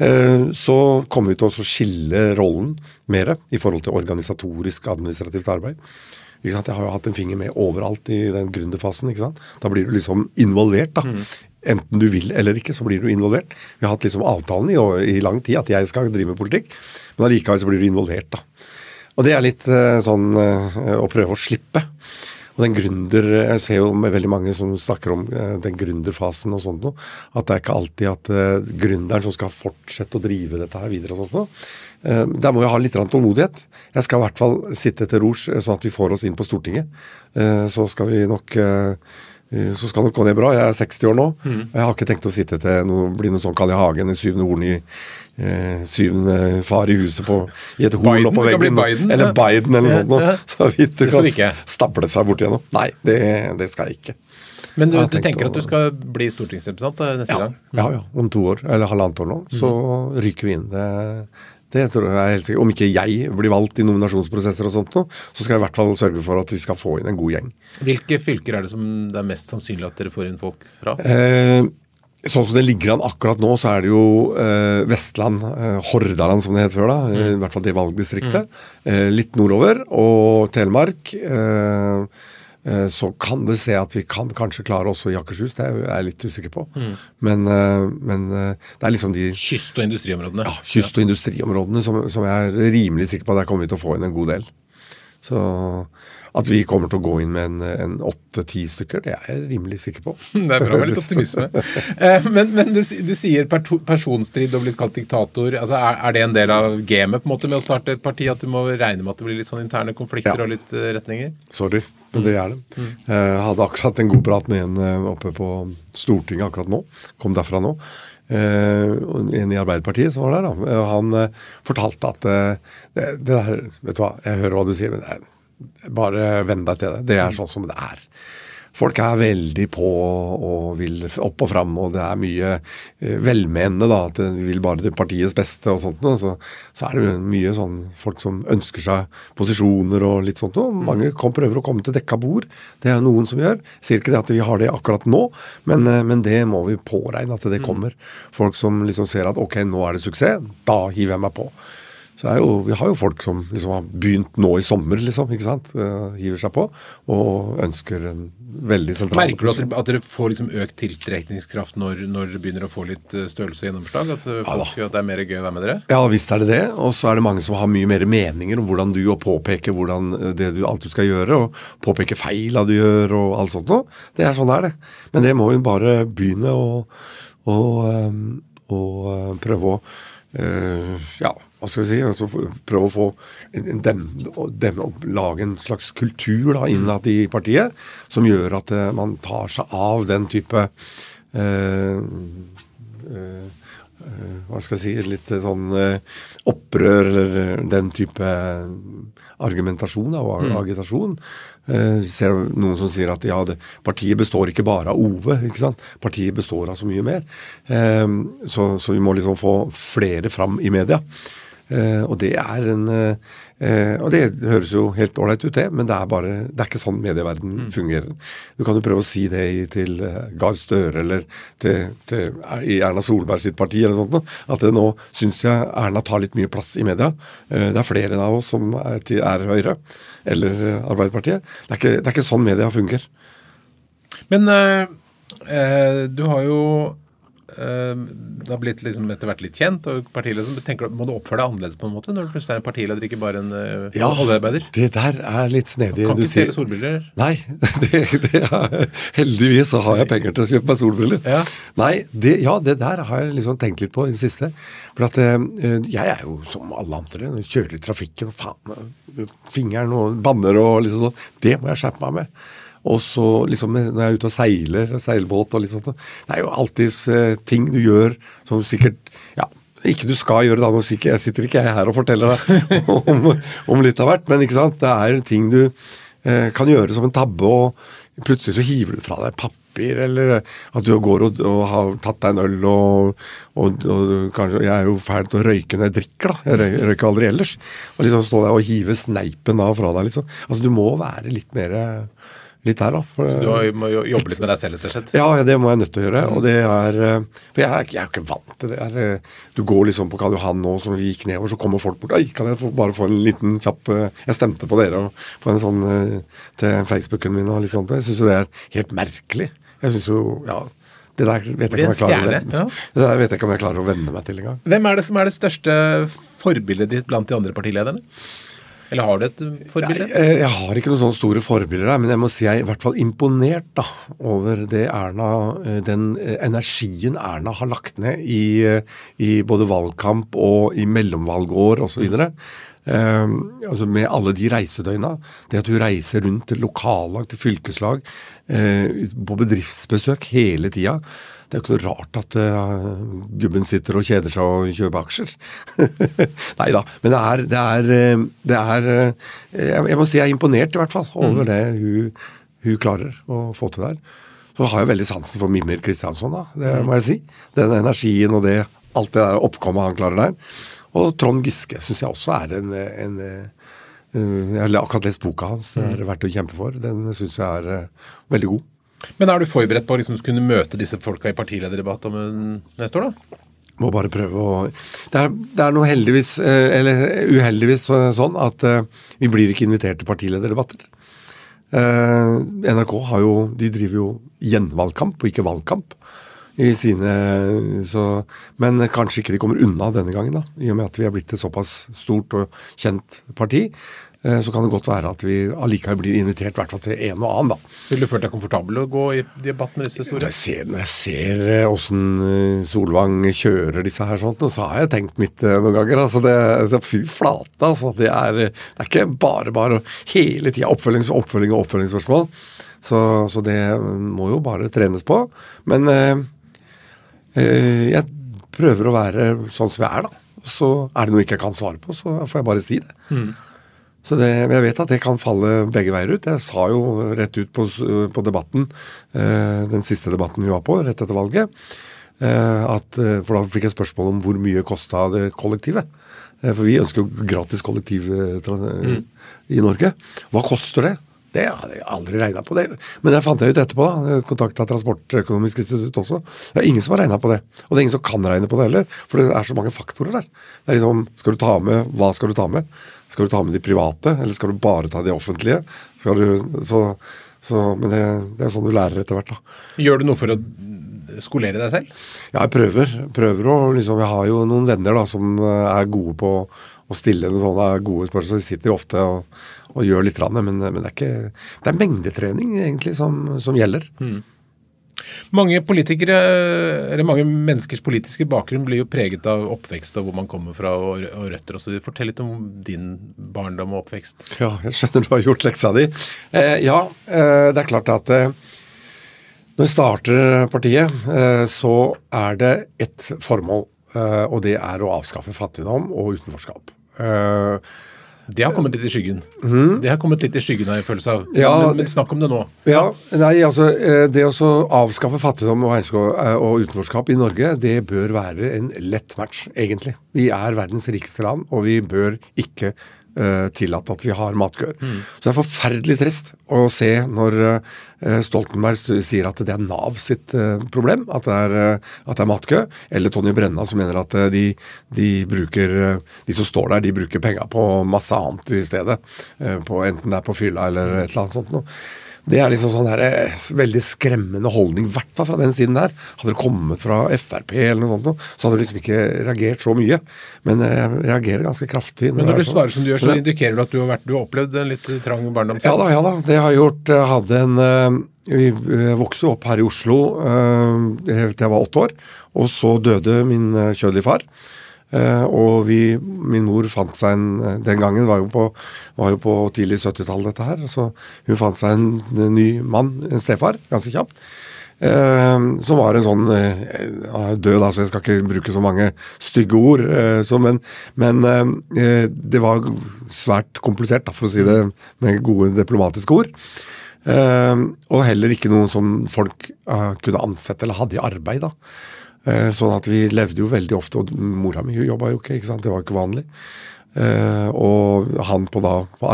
Eh, Så kommer vi til å skille rollen mer i forhold til organisatorisk administrativt arbeid. Jeg har jo hatt en finger med overalt i den gründerfasen. ikke sant? Da blir du liksom involvert. da. Enten du vil eller ikke, så blir du involvert. Vi har hatt liksom avtalen i, i lang tid at jeg skal drive med politikk, men allikevel så blir du involvert. da. Og det er litt eh, sånn eh, å prøve å slippe. Og den gründer, Jeg ser jo med veldig mange som snakker om eh, den gründerfasen og sånt noe, at det er ikke alltid at gründeren som skal fortsette å drive dette her videre og sånt noe. Eh, der må jeg ha litt tålmodighet. Jeg skal i hvert fall sitte til rors eh, sånn at vi får oss inn på Stortinget. Eh, så skal vi nok så skal nok gå ned bra. Jeg er 60 år nå. Mm. Jeg har ikke tenkt å sitte til noe, bli noe sånn Carl I. Hagen i syvende horn i eh, syvende far i huset på, i et horn oppå du veggen. Biden, eller ja. Biden eller noe sånt. Ja, ja. Så vidt Det kan ikke. stable seg bort igjennom. Nei, det, det skal jeg ikke. Men du, du tenker å- at du skal bli stortingsrepresentant neste gang? ja, ja. Om to år, eller halvannet år nå, så ryker vi inn. Det, det tror jeg er helt sikkert. Om ikke jeg blir valgt i nominasjonsprosesser og sånt noe, så skal jeg i hvert fall sørge for at vi skal få inn en god gjeng. Hvilke fylker er det som det er mest sannsynlig at dere får inn folk fra? Eh, sånn som det ligger an akkurat nå, så er det jo eh, Vestland, eh, Hordaland som det het før, da, mm. i hvert fall det valgdistriktet. Eh, litt nordover. Og Telemark. Eh, så kan det se at vi kan kanskje klare også i Akershus. Det er jeg litt usikker på. Men, eh, men eh, det er liksom de Kyst- og industriområdene. ja, kyst- og industriområdene som, som jeg er rimelig sikker på at der kommer vi til å få inn en god del. Så at vi kommer til å gå inn med en, åtte-ti stykker, det er jeg rimelig sikker på. Det er bra med litt optimisme. Eh, Men, men du, du sier personstrid og blitt kalt diktator. Altså, er, er det en del av gamet på en måte med å starte et parti? At du må regne med at det blir litt sånn interne konflikter Ja. og litt eh, retninger? Sorry, men det er det. Jeg hadde akkurat en god prat med en eh, oppe på Stortinget akkurat nå. Kom derfra nå. Uh, en i Arbeiderpartiet som var der, da. Eh, Han uh, fortalte at uh, det, det der Vet du hva, jeg hører hva du sier, men det er, bare venn deg til det. Det er sånn som det er. Folk er veldig på og vil opp og fram, og det er mye eh, velmenende, da. At de vil bare til partiets beste og sånt noe. Så, så er det mye sånn folk som ønsker seg posisjoner og litt sånt noe. Mange kom, prøver å komme til dekka bord. Det er noen som gjør. Sier ikke det at vi har det akkurat nå, men, eh, men det må vi påregne at det kommer. Folk som liksom ser at ok, nå er det suksess, da hiver jeg meg på. Så er jo, Vi har jo folk som liksom har begynt nå i sommer, liksom, ikke sant? Uh, hiver seg på og ønsker en veldig sentral Merker du at dere, at dere får liksom økt tiltrekningskraft når, når dere begynner å få litt eh, størrelse og gjennomslag? At, ja, folk, at det er mer gøy å være med dere? Ja, visst er det det. Og så er det mange som har mye mer meninger om hvordan du og påpeker hvordan eh, det du, alt du skal gjøre, og påpeker feila du gjør og alt sånt noe. Det er sånn det er det. Men det må vi bare begynne å, å, å eh, prøve å eh, Ja, hva skal vi si? Altså, prøve å få demme opp, lage en slags kultur da, innad i partiet som gjør at uh, man tar seg av den type uh, hva skal jeg si, litt sånn opprør eller den type argumentasjon og agitasjon. Eh, ser noen som sier at ja, det, partiet består ikke bare av Ove. ikke sant? Partiet består av så mye mer. Så, så vi må liksom få flere fram i media. Eh, og det er en eh, Og det høres jo helt ålreit ut, det, men det er bare Det er ikke sånn medieverden fungerer. Du kan jo prøve å si det i, til Gahr Støre eller til, til, i Erna Solberg sitt parti eller sånt noe, at det nå syns jeg Erna tar litt mye plass i media. Uh, det er flere av oss som er, til, er Høyre eller Arbeiderpartiet. Det er, ikke, det er ikke sånn media fungerer. Men du har jo det har blitt liksom etter hvert litt kjent, og partileder, tenker, du- må du oppføre deg annerledes på en måte når du plutselig er en partileder, ikke bare en uh, oljearbeider? det der er litt snedig. Kan du ikke stjele solbriller. Nei, det, det er, heldigvis så har jeg penger til å kjøpe meg solbriller. Ja. Nei, det, ja, det der har jeg liksom tenkt litt på i det siste. For at uh, jeg er jo som alle andre, kjører i trafikken og faen, eh, fingeren og banner og liksom sånn. Det må jeg skjerpe meg med. Og så liksom når jeg er ute og seiler, seilbåt og litt sånt. Det er jo alltids eh, ting du gjør som sikkert ja, ikke du skal gjøre da, nå jeg sitter ikke her og forteller deg om, om litt av hvert, men ikke sant, det er ting du eh, kan gjøre som en tabbe, og plutselig så hiver du fra deg papir, eller at du går og, og har tatt deg en øl, og, og, og kanskje, jeg er jo fæl til å røyke når jeg drikker da, jeg røyker aldri ellers, og liksom stå der og hive sneipen av fra deg, liksom. Altså du må være litt mer, litt der da. For, Du har, må jo jobbe litt med deg selv, rett og slett. ja, det må jeg nødt til å gjøre. Og det er eh, For jeg er, jeg er ikke vant til det. Er, eh, du går liksom på Karl Johan nå, som vi gikk nedover, så kommer folk bort. Oi, kan jeg få, bare få en liten kjapp eh, Jeg stemte på dere og få en sånn til Facebooken min og litt sånt. Jeg syns jo det er helt merkelig. Jeg syns jo Ja. Det der vet jeg ikke om jeg klarer det der vet jeg ikke om jeg klarer å venne meg til engang. Hvem er det som er det største forbildet ditt blant de andre partilederne? Eller har du et forbilde? Eh, jeg har ikke noen sånne store forbilder men jeg må si jeg er i hvert fall imponert da, over det Erna, eh, den eh, energien Erna har lagt ned i, i både valgkamp og i mellomvalgår osv. Um, altså med alle de reisedøgna. Det at hun reiser rundt til lokallag, til fylkeslag, uh, på bedriftsbesøk hele tida. Det er jo ikke noe rart at uh, gubben sitter og kjeder seg og kjøper aksjer. Nei da. Men det er, det er, eh, det er eh, jeg, jeg må si jeg er imponert i hvert fall over det hun, hun klarer å få til der. Så har jeg veldig sansen for Mimir Kristiansson, da. Det må jeg si. Den energien og det, alt det der oppkommet han klarer der. Og Trond Giske syns jeg også er en, en, en Jeg har akkurat lest boka hans. Det er verdt å kjempe for. Den syns jeg er veldig god. Men er du forberedt på å liksom kunne møte disse folka i partilederdebatt om neste år, da? Må bare prøve å Det er, det er noe heldigvis, eh, eller uheldigvis eh, sånn, at eh, vi blir ikke invitert til partilederdebatter. Eh, NRK har jo, de driver jo gjenvalgkamp og ikke valgkamp. I sine, så, men kanskje ikke de kommer unna denne gangen, da, i og med at vi er blitt et såpass stort og kjent parti. Eh, så kan det godt være at vi allikevel blir invitert hvert fall til en og annen, da. Vil du følt deg komfortabel å gå i debatt med disse Når store? jeg ser, når jeg ser åssen Solvang kjører disse her, sånt, så har jeg tenkt mitt eh, noen ganger. altså det, det Fy flate, altså. Det er, det er ikke bare bare hele tida oppfølging, oppfølging og oppfølgingsspørsmål. Så, så det må jo bare trenes på. Men øh, eh, jeg prøver å være sånn som jeg er, da. Så er det noe jeg ikke kan svare på, så får jeg bare si det. Så det, jeg vet at det kan falle begge veier ut. Jeg sa jo rett ut på, på debatten, eh, den siste debatten vi var på, rett etter valget, eh, at, eh, for da fikk jeg spørsmål om hvor mye kosta det kollektivet. For vi ønsker jo gratis kollektiv eh, i Norge. Hva koster det? Det hadde jeg aldri regna på. det. Men det fant jeg ut etterpå. da, Kontakta Transportøkonomisk institutt også. Det er ingen som har regna på det. Og det er ingen som kan regne på det heller, for det er så mange faktorer der. Det er liksom, Skal du ta med Hva skal du ta med? Skal du ta med de private, eller skal du bare ta de offentlige? Skal du, så, så, men det, det er sånn du lærer etter hvert, da. Gjør du noe for å skolere deg selv? Ja, jeg prøver. prøver å, liksom, jeg har jo noen venner da, som eh, er gode på å stille en sånne gode spørsmål. Så vi sitter jo ofte og, og gjør litt, men, men det er ikke Det er mengdetrening egentlig som, som gjelder. Mange politikere, eller mange menneskers politiske bakgrunn blir jo preget av oppvekst og hvor man kommer fra og, og røtter osv. Fortell litt om din barndom og oppvekst. Ja, jeg skjønner du har gjort leksa di. Eh, ja, eh, det er klart at eh, når jeg starter partiet, eh, så er det ett formål. Eh, og det er å avskaffe fattigdom og utenforskap. Det har kommet litt i skyggen. Det har kommet litt i skyggen har jeg følelse av. Ja. men, men snakk om det nå. Ja, nei, altså eh, Det å avskaffe fattigdom og, eh, og utenforskap i Norge, det bør være en lett match, egentlig. Vi er verdens rikeste land, og vi bør ikke eh, tillate at vi har matkøer. Så det er forferdelig trist å se når eh, Stoltenberg sier at det er Nav sitt eh, problem, at det, er, at det er matkø, eller Tonje Brenna som mener at de, de bruker De som står der, de bruker penga på masse annet i stedet. På, enten det er på fylla eller et eller annet sånt noe. Det er liksom sånn der, eh, veldig skremmende holdning, i hvert fall fra den siden der. Hadde det kommet fra Frp eller noe sånt, så hadde du liksom ikke reagert så mye. Men eh, jeg reagerer ganske kraftig. Men når du sånn. svarer som du gjør, så det- indikerer du at du har, vært, du har opplevd en litt trang barndom Ja da, ja da. Det har jeg gjort. Jeg hadde en eh, Vi vokste opp her i Oslo til jeg var åtte år. Og så døde min kjødelige far. Eh, og vi, min mor fant seg en eh, Den gangen var jo på, var jo på tidlig 70-tall, dette her. Så hun fant seg en, ny mann, en stefar, ganske kjapt. Eh, som var en sånn eh, død, altså, jeg skal ikke bruke så mange stygge ord. eh, så, men men eh, det var svært komplisert, da, for å si det med gode diplomatiske ord. Og heller ikke noe som folk kunne ansette eller hadde i arbeid. da. Eh, sånn at vi levde jo veldig ofte, og mora mi jobba jo ikke, ikke sant? det var ikke vanlig. Eh, og han på da på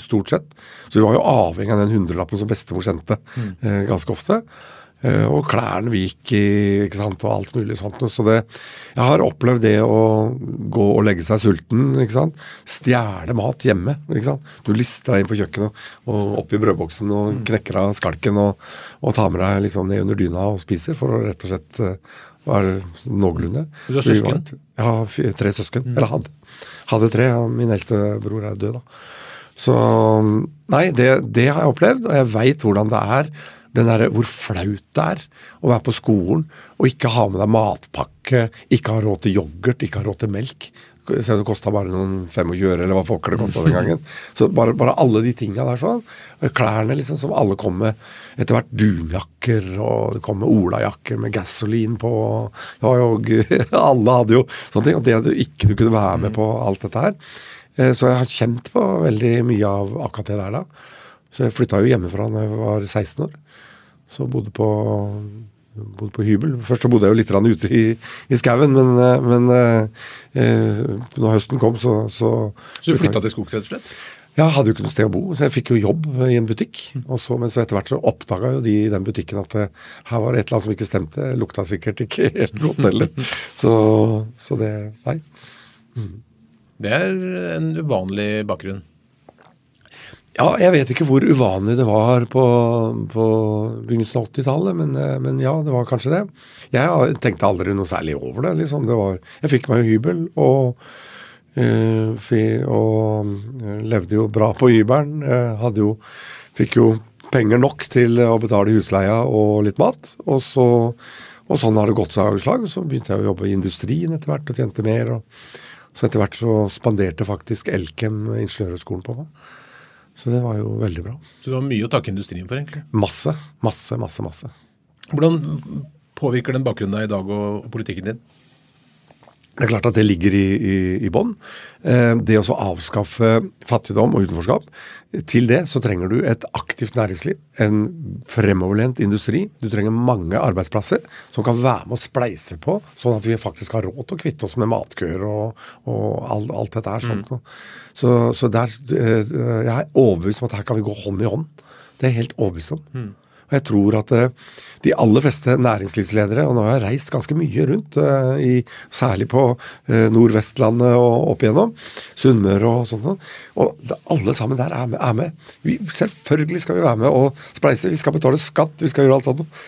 stort sett. Så vi var jo avhengig av den hundrelappen som bestemor sendte eh, ganske ofte. Og klærne vi gikk i, ikke sant, og alt mulig sånt. Så det, jeg har opplevd det å gå og legge seg sulten, ikke sant. Stjele mat hjemme, ikke sant. Du lister deg inn på kjøkkenet og opp i brødboksen og knekker av skalken og, og tar med deg liksom ned under dyna og spiser for å rett og slett være noenlunde. Du har søsken? var- har tre søsken. Eller hadde. Hadde tre. Min eldste bror er død, da. Så Nei, det, det har jeg opplevd, og jeg veit hvordan det er. Den der, hvor flaut det er å være på skolen og ikke ha med deg matpakke, ikke ha råd til yoghurt, ikke ha råd til melk. Se, det kosta bare noen 25 øre, eller hva pokker det kosta den gangen. Så bare, bare alle de tinga der sånn. Klærne liksom som alle kom med. Etter hvert dunjakker, og det kom med olajakker med gasolin på. Det var jo, alle hadde jo sånne ting. Og det at du ikke du kunne være med på alt dette her. Eh, Så jeg har kjent på veldig mye av akkurat det der da. Så jeg flytta jo hjemmefra da jeg var 16 år. Så bodde på, bodde på hybel. Først så bodde jeg jo litt ute i, i skauen, men, eh, men eh, eh, når høsten kom, så, så Så du flytta til skogs, rett og slett? Jeg hadde jo ikke noe sted å bo, så jeg fikk jo jobb i en butikk. Og så, men så etter hvert så oppdaga jo de i den butikken at eh, her var det et eller annet som ikke stemte. Lukta sikkert ikke helt godt heller. Så, så det Nei. Det er en uvanlig bakgrunn. Ja, jeg vet ikke hvor uvanlig det var på, på begynnelsen av 80-tallet, men, eh, men, ja, det var kanskje det. Jeg tenkte aldri noe særlig over det. liksom. Det var, jeg fikk meg hybel, og, øh, og levde jo bra på hybelen. Hadde jo, fikk jo penger nok til å betale husleia og litt mat. Og, så, og sånn har det gått seg av slag. Så begynte jeg å jobbe i industrien etter hvert og tjente mer. og så etter hvert så spanderte faktisk Elkem ingeniørhøgskolen på meg. Så det var jo veldig bra. Så du har mye å takke industrien for, egentlig? Masse. Masse, masse, masse. Hvordan påvirker den bakgrunnen deg i dag og, og politikken din? Det er klart at det ligger i, i, i bånn. Eh, det å avskaffe fattigdom og utenforskap. Til det så trenger du et aktivt næringsliv, en fremoverlent industri. Du trenger mange arbeidsplasser som kan være med å spleise på, sånn at vi faktisk har råd til å kvitte oss med matkøer og, og alt, alt, dette her. Sånn. Mm. Så, så der, eh, jeg er overbevist om at her kan vi gå hånd i hånd. Det er jeg helt overbevist om. Mm. Og jeg tror at eh, de aller fleste næringslivsledere, og nå har jeg reist ganske mye rundt, eh, i, særlig på eh, Nordvestlandet og opp igjennom, Sunnmøre og sånt, og alle sammen der er med. Er med. Vi, selvfølgelig skal vi være med og spleise, vi skal betale skatt, vi skal gjøre alt sånt.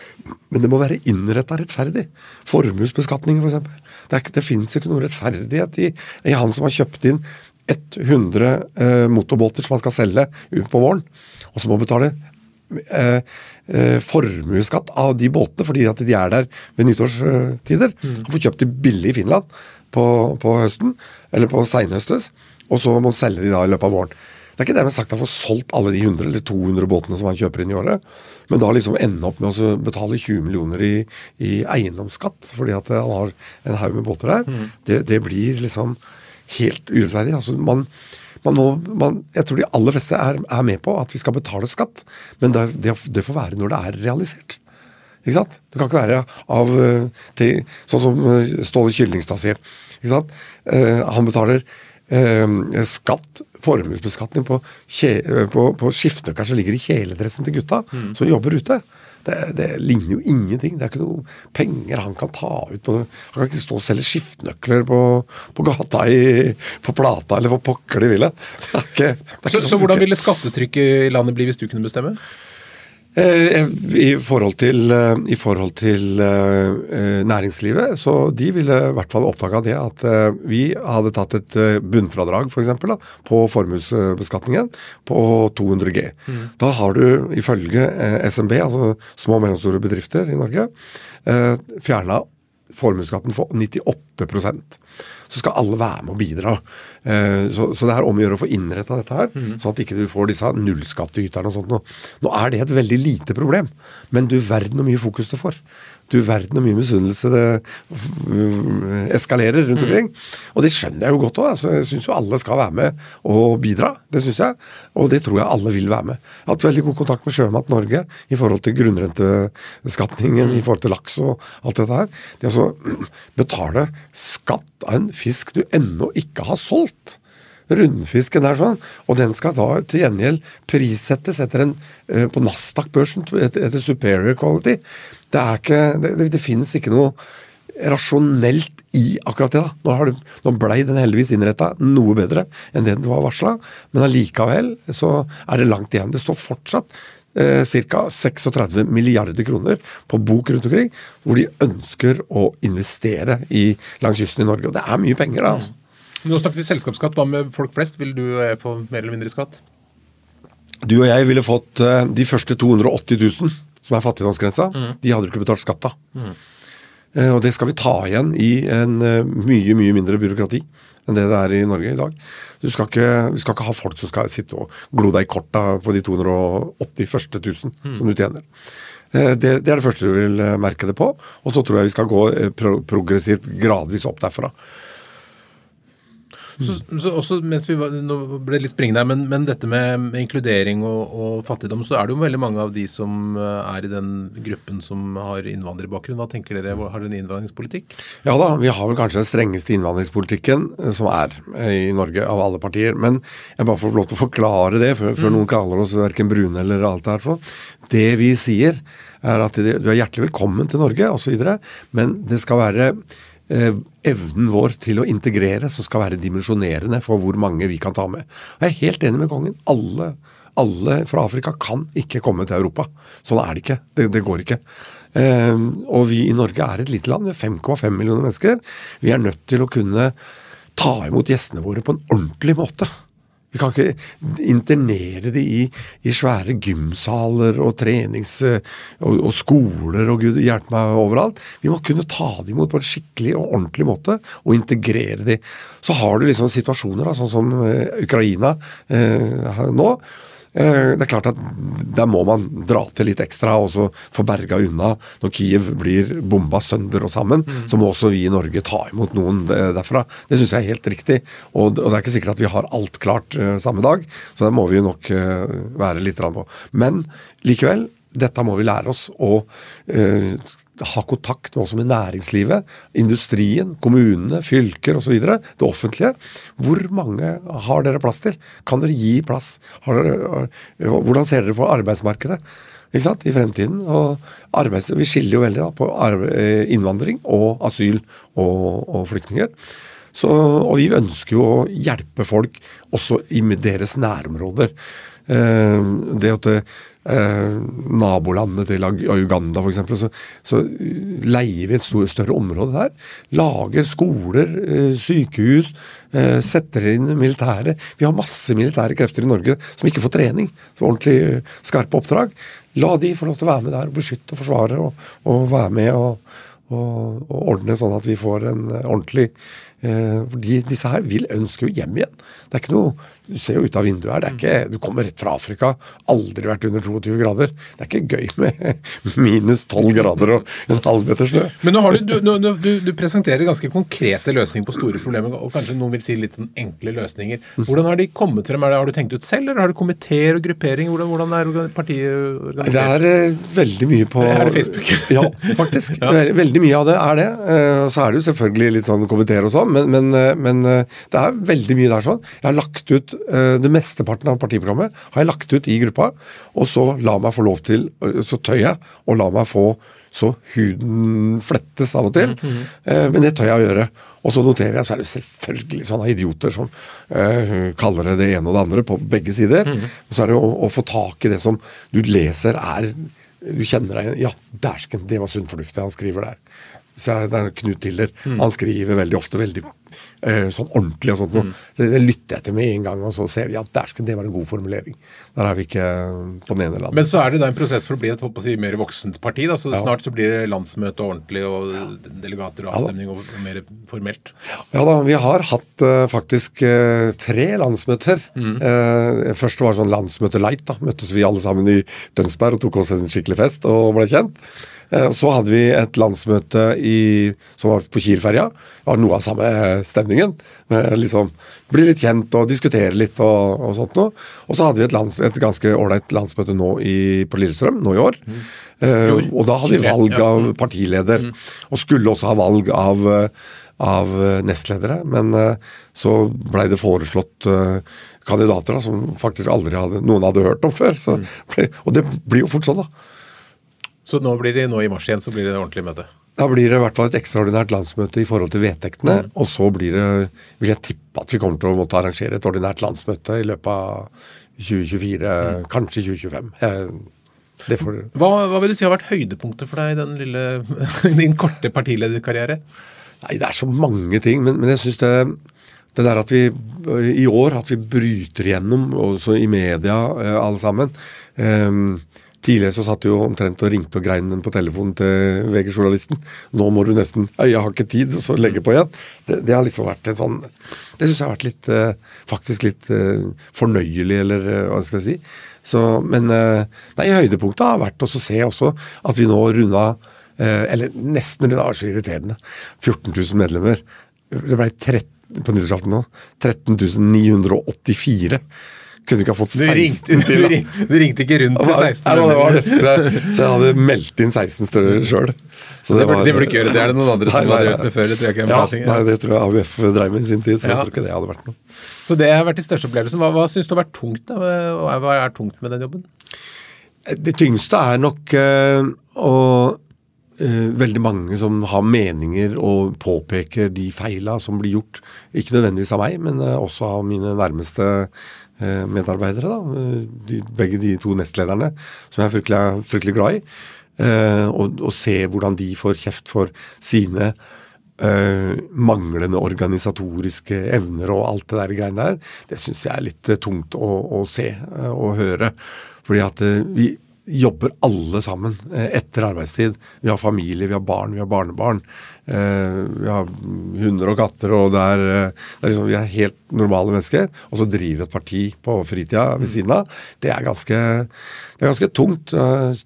Men det må være innretta rettferdig. Formuesbeskatning, f.eks. For det, er, det fins ikke noe rettferdighet i, i han som har kjøpt inn 100 eh, motorbåter som han skal selge ut på våren, og som må betale eh, eh, formuesskatt av de båtene fordi at de er der ved nyttårstider. Mm. Får kjøpt de billig i Finland på, på høsten, eller på seinhøstes, og så må man selge de da i løpet av våren. Det er ikke dermed sagt å få solgt alle de 100 eller 200 båtene som han kjøper inn i året, men da liksom ende opp med å betale 20 millioner i, i eiendomsskatt fordi at han har en haug med båter der, mm. det, det, blir liksom helt urettferdig. Altså man, man må, man, jeg tror de aller fleste er, er, med på at vi skal betale skatt, men det, det, det, får være når det er realisert. Ikke sant? Det kan ikke være av eh, til, Sånn som eh, Ståle Kyllingstad sier. Ikke sant? Eh, han betaler eh, skatt, formuesbeskatning, på, på, på skiftenøkkelen som ligger i kjeledressen til gutta mm. som jobber ute. Det, det, ligner jo ingenting. Det er ikke noe penger han kan ta ut på. Han kan ikke stå og selge skiftenøkler på, på, gata i, på Plata eller på pokker de vil hen. så, så hvordan ville skattetrykket i landet bli hvis du kunne bestemme? Eh, I forhold til, eh, i forhold til næringslivet, så de ville i hvert fall oppdaga det at vi hadde tatt et bunnfradrag for eksempel, da, på formuesbeskatningen på 200 G. Mm. Da har du ifølge SMB, altså små og mellomstore bedrifter i Norge, fjerna formuesskatten for 98 så skal alle være med og bidra. Eh, så, så det er om å gjøre å få innretta dette her, mm. sånn at ikke du får disse nullskattyterne og sånt. Nå er det et veldig lite problem, men du verden hvor mye fokus det får. Du verden hvor mye misunnelse det eskalerer rundt mm. omkring. Og det skjønner jeg jo godt òg. Altså, jeg syns jo alle skal være med og bidra. Det syns jeg. Og det tror jeg alle vil være med. Jeg har hatt veldig god kontakt med Sjømat Norge i forhold til grunnrenteskatningen, mm. i forhold til laks og alt dette her. Det å betale skatt av en fisk du ennå ikke har solgt rundfisken er sånn, og den skal da til gjengjeld prissettes etter en, uh, på Nasdaq-børsen etter, superior quality. Det, er ikke, det, det, finnes ikke noe rasjonelt i akkurat det. da. Nå, du, nå blei den heldigvis innretta noe bedre enn det den var varsla, men allikevel så er det langt igjen. Det står fortsatt eh, ca. 36 milliarder kroner på bok rundt omkring, hvor de ønsker å investere i, langs kysten i Norge. Og det er mye penger, da. altså. Nå snakket vi selskapsskatt. Hva med folk flest? Vil du eh, få mer eller mindre skatt? Du og jeg ville fått uh, de første 280 000, som er fattigdomsgrensa. Mm. De hadde du ikke betalt skatt av. Mm. Uh, og det skal vi ta igjen i en mye, mye mindre byråkrati enn det det er i Norge i dag. Du skal ikke, vi skal ikke ha folk som skal sitte og glo deg i korta på de 280 første 1000 mm. som du tjener. Det, det, er det første du vil merke det på. Og så tror jeg vi skal gå pro progressivt gradvis opp derfra. Så, så, også mens vi var, nå ble litt springende her, men, men, dette med, inkludering og, og, fattigdom, så er det jo veldig mange av de som eh, er i den gruppen som har innvandrerbakgrunn. Hva tenker dere, har dere en innvandringspolitikk? Ja da, vi har vel kanskje den strengeste innvandringspolitikken eh, som er eh, i Norge av alle partier. Men jeg bare får lov til å forklare det før, før mm. noen kaller oss verken brune eller alt det her. Det vi sier er at du er hjertelig velkommen til Norge osv., men det skal være evnen vår til å integrere som skal være dimensjonerende for hvor mange vi kan ta med. Jeg er helt enig med kongen. Alle, Alle fra Afrika kan ikke komme til Europa. Sånn er det ikke. Det, det går ikke. Eh, og vi i Norge er et lite land. Er 5,5 millioner mennesker. Vi er nødt til å kunne ta imot gjestene våre på en ordentlig måte. Vi kan ikke internere de i, i svære gymsaler og trenings... Og, og, skoler og gud hjelpe meg overalt. Vi må kunne ta dem imot på en skikkelig og ordentlig måte og integrere dem. Så har du liksom situasjoner da, sånn som eh, Ukraina eh, nå det er klart at der må man dra til litt ekstra og så få berga unna. Når Kiev blir bomba sønder og sammen, mm. så må også vi i Norge ta imot noen derfra. Det syns jeg er helt riktig. Og, det er ikke sikkert at vi har alt klart uh, samme dag, så det må vi jo nok være litt på. Men likevel, dette må vi lære oss å uh, ha kontakt med også med næringslivet, industrien, kommunene, fylker osv. Det offentlige. Hvor mange har dere plass til? Kan dere gi plass? Dere, hvordan ser dere på arbeidsmarkedet ikke sant, i fremtiden? Arbeids, vi skiller jo veldig da, på innvandring og asyl og, og flyktninger. Så, og vi ønsker jo å hjelpe folk også i deres nærområder. Eh, det at eh, nabolandet til Uganda f.eks., så, så leier vi et stor, større område der. Lager skoler, eh, sykehus, eh, setter inn militære. Vi har masse militære krefter i Norge som ikke får trening. Så ordentlig eh, skarpe oppdrag. La de få lov til å være med der og beskytte og forsvare og, og være med og, og, og ordne sånn at vi får en ordentlig Eh, fordi disse her vil ønske jo hjem igjen. Det er ikke noe, Du ser jo ut av vinduet her. det er ikke, Du kommer rett fra Afrika. Aldri vært under 22 grader. Det er ikke gøy med minus 12 grader og en halvmeter snø. Men nå har du, du, du, du, presenterer ganske konkrete løsninger på store problemer, og kanskje noen vil si litt sånn enkle løsninger. Hvordan har de kommet frem? Har du tenkt ut selv, eller har du komiteer og grupperinger? Hvordan, hvordan, er partiet organisert? Det er uh, veldig mye på Er det Facebook? ja, faktisk. ja. veldig mye av det er det. Uh, så er det jo selvfølgelig litt sånn komiteer og sånn men, men, eh, men, eh, det er veldig mye der sånn. Jeg har lagt ut uh, det mesteparten av partiprogrammet har jeg lagt ut i gruppa, og så la meg få lov til, så tør jeg, og la meg få så huden flettes av og til. Mm -hmm. men det tør jeg å gjøre. Og så noterer jeg, så er det selvfølgelig sånne idioter som uh, kaller det det ene og det andre på begge sider. Mm -hmm. Og så er det å, å, få tak i det som du leser er Du kjenner deg igjen. Ja, dæsken, det var sunn fornuft han skriver der. Så det er Knut Tiller. Mm. Han skriver veldig ofte veldig eh, sånn ordentlig og sånt. Mm. Det, det, lytter jeg til med en gang, og så ser vi at der skal det være en god formulering. Der er vi ikke på den ene eller andre. Men så er det da en prosess for å bli et å si, mer voksent parti. da, så ja. Snart så blir det landsmøte ordentlig, og ja. delegater og avstemning ja, og mer formelt. Ja da, vi har hatt uh, faktisk uh, tre landsmøter. Mm. først var det sånn landsmøte light. da, Møttes vi alle sammen i Tønsberg og tok oss en skikkelig fest og ble kjent. Eh, så hadde vi et landsmøte i, som var på Kiel-ferja. Det var noe av samme stemningen. Liksom, bli litt kjent og diskutere litt og, og sånt noe. Og så hadde vi et, lands, et ganske ålreit landsmøte nå i, på Lillestrøm nå i år. Mm. Eh, og da hadde vi valg av partileder. Mm. Og skulle også ha valg av, av nestledere. Men uh, så blei det foreslått kandidater da, som faktisk aldri hadde, noen hadde hørt om før. Så, mm. og det blir jo fort sånn, da. Så nå blir det nå i mars igjen så blir det et ordentlig møte? Da blir det i hvert fall et ekstraordinært landsmøte i forhold til vedtektene. Mm. Og så blir det, vil jeg tippe at vi kommer til å måtte arrangere et ordinært landsmøte i løpet av 2024, mm. kanskje 2025. Får... Hva, hva, vil du si har vært høydepunktet for deg i den lille, din korte partilederkarriere? Nei, Det er så mange ting, men, men jeg syns det, det der at vi i år at vi bryter gjennom, også i media eh, alle sammen um, Tidligere så satt du jo omtrent og ringte og grein på telefonen til VG-journalisten. Nå må du nesten 'Jeg har ikke tid', så legge på igjen. Det, det har liksom vært en sånn Det syns jeg har vært litt uh, faktisk litt uh, fornøyelig, eller uh, hva skal jeg si. Så, men nei, høydepunktet har vært å se også at vi nå runda Eller nesten runda, så irriterende. 14 000 medlemmer. Det ble 13, på nyttårsaften nå 13 984. Kunne du ikke ha fått 16 ringte, til? Du ringte, du ringte ikke rundt til 16? Nei, det var neste, så jeg hadde meldt inn 16 større sjøl. Det, det, burde ikke gjøre. Det er det noen andre som har drevet med før. Det tror jeg ikke er ja, nei, det tror jeg AUF drev med i sin tid, så ja. jeg tror ikke det hadde vært noe. Så det har vært de største opplevelsene. Hva, hva syns du har vært tungt? Da? Hva er tungt med den jobben? Det tyngste er nok øh, å eh, veldig mange som har meninger og påpeker de feila som blir gjort. Ikke nødvendigvis av meg, men eh, også av mine nærmeste eh, medarbeidere. da, eh, de, Begge de to nestlederne, som jeg er fryktelig, fryktelig glad i. Eh, og, og se hvordan de får kjeft for sine eh, manglende organisatoriske evner og alt det der greiene der, det syns jeg er litt eh, tungt å, å se eh, og høre. Fordi at eh, vi jobber alle sammen eh, etter arbeidstid. Vi har familie, vi har barn, vi har barnebarn. Eh, vi har hunder og katter, og det er, eh, det er liksom, vi er helt normale mennesker. Og så driver et parti på fritida ved siden av. Det er ganske, det er ganske tungt.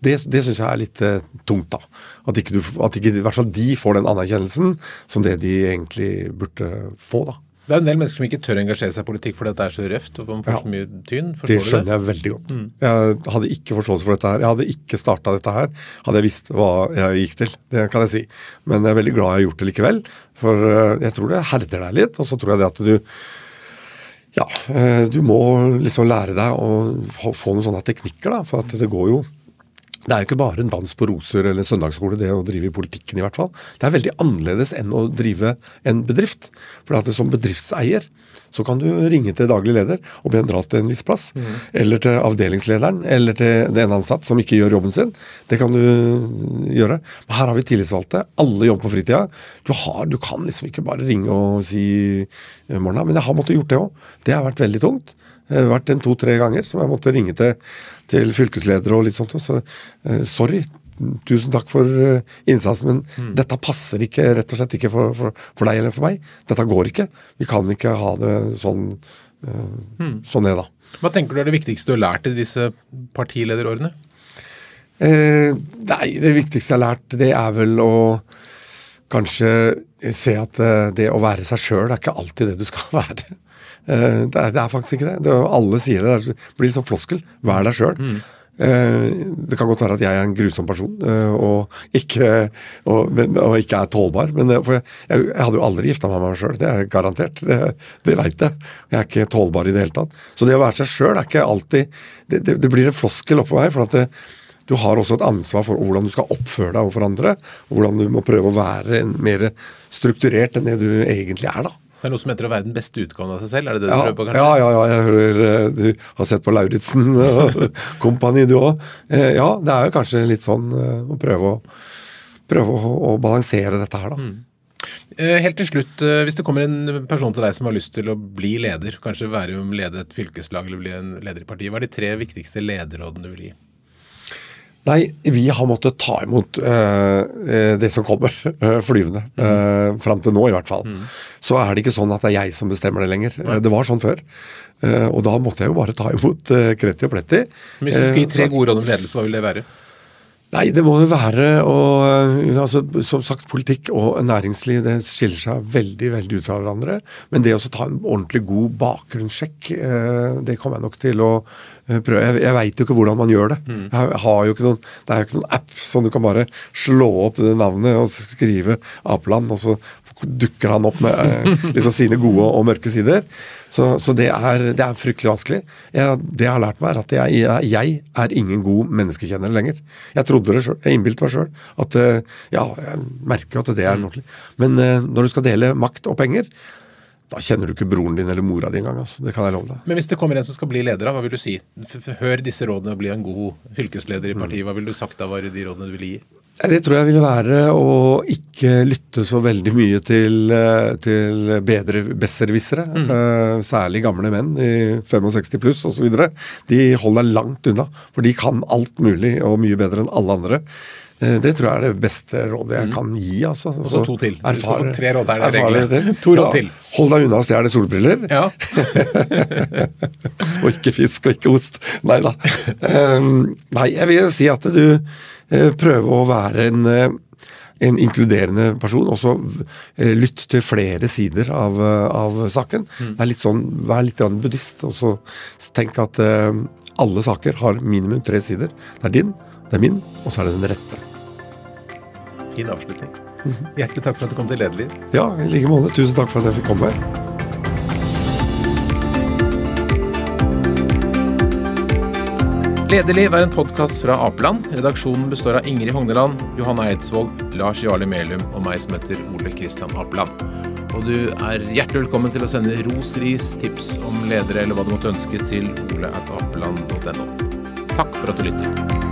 Det, det syns jeg er litt tungt, da. At ikke, du, at ikke i hvert fall de får den anerkjennelsen som det de egentlig burde få, da. Det er en del mennesker som ikke tør å engasjere seg i politikk fordi det er så røft og man får Ja. så mye tyn. Det Forstår det skjønner det? jeg veldig godt. Jeg hadde ikke forståelse for dette her. Jeg hadde ikke starta dette her hadde jeg visst hva jeg gikk til. Det kan jeg si. Men jeg er veldig glad jeg har gjort det likevel. For eh, jeg tror det herder deg litt. Og så tror jeg det at du Ja, eh, du må liksom lære deg å få noen sånne teknikker, da. For at det går jo det er jo ikke bare en dans på roser eller en søndagsskole, det å drive i politikken i hvert fall. Det er veldig annerledes enn å drive en bedrift. For at som bedriftseier så kan du ringe til daglig leder og be en dra til en viss plass. Eller til avdelingslederen, eller til den ansatt som ikke gjør jobben sin. Det kan du gjøre. Men her har vi tillitsvalgte. Alle jobber på fritida. Du, har, du kan liksom ikke bare ringe og si eh, morna. Men jeg har måttet gjort det òg. Det har vært veldig tungt. Det har vært en to-tre ganger som jeg måtte ringe til, til fylkesledere og litt sånt. Så eh, sorry. Tusen takk for eh, innsatsen, men dette passer ikke rett og slett ikke for, for, for deg eller for meg. Dette går ikke. Vi kan ikke ha det sånn, mm. sånn det, da. Hva tenker du er det viktigste du har lært i disse partilederårene? Eh, nei, det viktigste jeg har lært, det er vel å kanskje se at eh, det å være seg sjøl er ikke alltid det du skal være. Eh, det, er, det er faktisk ikke det. det alle sier det. Det blir sånn floskel. Vær deg sjøl. Mm. det kan godt være at jeg er en grusom person eh, og, ikke, og, og ikke er tålbar. Men eh, for jeg, jeg, hadde jo aldri gifta meg med meg sjøl. Det er garantert. Det, det veit jeg. Jeg er ikke tålbar i det hele tatt. Så det å være seg sjøl er ikke alltid Det, det, det blir en floskel oppå meg. for at du har også et ansvar for hvordan du skal oppføre deg overfor andre. Og hvordan du må prøve å være mer strukturert enn det du egentlig er, da. Det er noe som heter å være den beste utgaven av seg selv? Er det det du Ja, prøver på, kanskje? ja, ja, ja, jeg hører eh, du har sett på Lauritzen og kompani, du òg. Ja, det er jo kanskje litt sånn eh, å prøve å, prøve å, å balansere dette her, da. Mm. Helt til slutt, eh, hvis det kommer en person til deg som har lyst til å bli leder, kanskje være om lede et fylkeslag eller bli en leder i partiet, hva er de tre viktigste lederrådene du vil gi? Nei, vi har måttet ta imot eh, eh, det som kommer eh, flyvende. Uh, Fram til nå, i hvert fall. Så er det ikke sånn at det er jeg som bestemmer det lenger. Eh, det var sånn før. Eh, og da måtte jeg jo bare ta imot uh, Kreti og Pletti. Men Hvis du skal gi tre gode råd om ledelse, hva vil det være? Nei, det må jo være å altså, Som sagt, politikk og næringsliv det skiller seg veldig veldig ut fra hverandre. Men det å ta en ordentlig god bakgrunnssjekk, det kommer jeg nok til å prøve. Jeg, jeg veit jo ikke hvordan man gjør det. Jeg har jo ikke noen, det er jo ikke noen app som du kan bare slå opp det navnet og skrive Apeland, og så dukker han opp med eh, liksom sine gode og mørke sider. Så, så det, er, det er fryktelig vanskelig. Jeg, det jeg har lært meg, er at jeg, jeg, er ingen god menneskekjenner lenger. Jeg trodde det selv, jeg innbilte meg sjøl at eh, Ja, jeg merker jo at det er ordentlig. Men eh, når du skal dele makt og penger, da kjenner du ikke broren din eller mora di engang. Altså. Det kan jeg love deg. Men hvis det kommer en som skal bli leder, da, hva vil du si? Hør disse rådene og bli en god fylkesleder i partiet. Hva ville du sagt da var de rådene du ville gi? Det tror jeg ville være å ikke lytte så veldig mye til, eh, til bedre besserwissere. Mm. særlig gamle menn i 65 pluss osv. De holder langt unna, for de kan alt mulig og mye bedre enn alle andre. Eh, det tror jeg er det beste rådet jeg kan gi. altså. Og så to til. Skal få tre råd, er det regelen? To råd til. Hold deg unna å stjele solbriller. Ja. og ikke fisk og ikke ost. Nei da. Um, nei, jeg vil si at du eh, prøver å være en, eh, en inkluderende person. Og så eh, lytt til flere sider av, av saken. Det er litt sånn, Vær litt buddhist, og så tenk at alle saker har minimum tre sider. Det er din, det er min, og så er det den rette. Fin avslutning. Hjertelig takk for at du kom til Lederliv. Ja, i like måte. Tusen takk for at jeg fikk komme her. Lederliv er en podkast fra Apeland. Redaksjonen består av Ingrid Hogneland, Johanna Eidsvoll, Lars Jarle Melum og meg som heter Ole Kristian Apeland. Og du er hjertelig velkommen til å sende ros, ris, tips om ledere eller hva du måtte ønske til oleatapeland.no. Takk for at du lytter.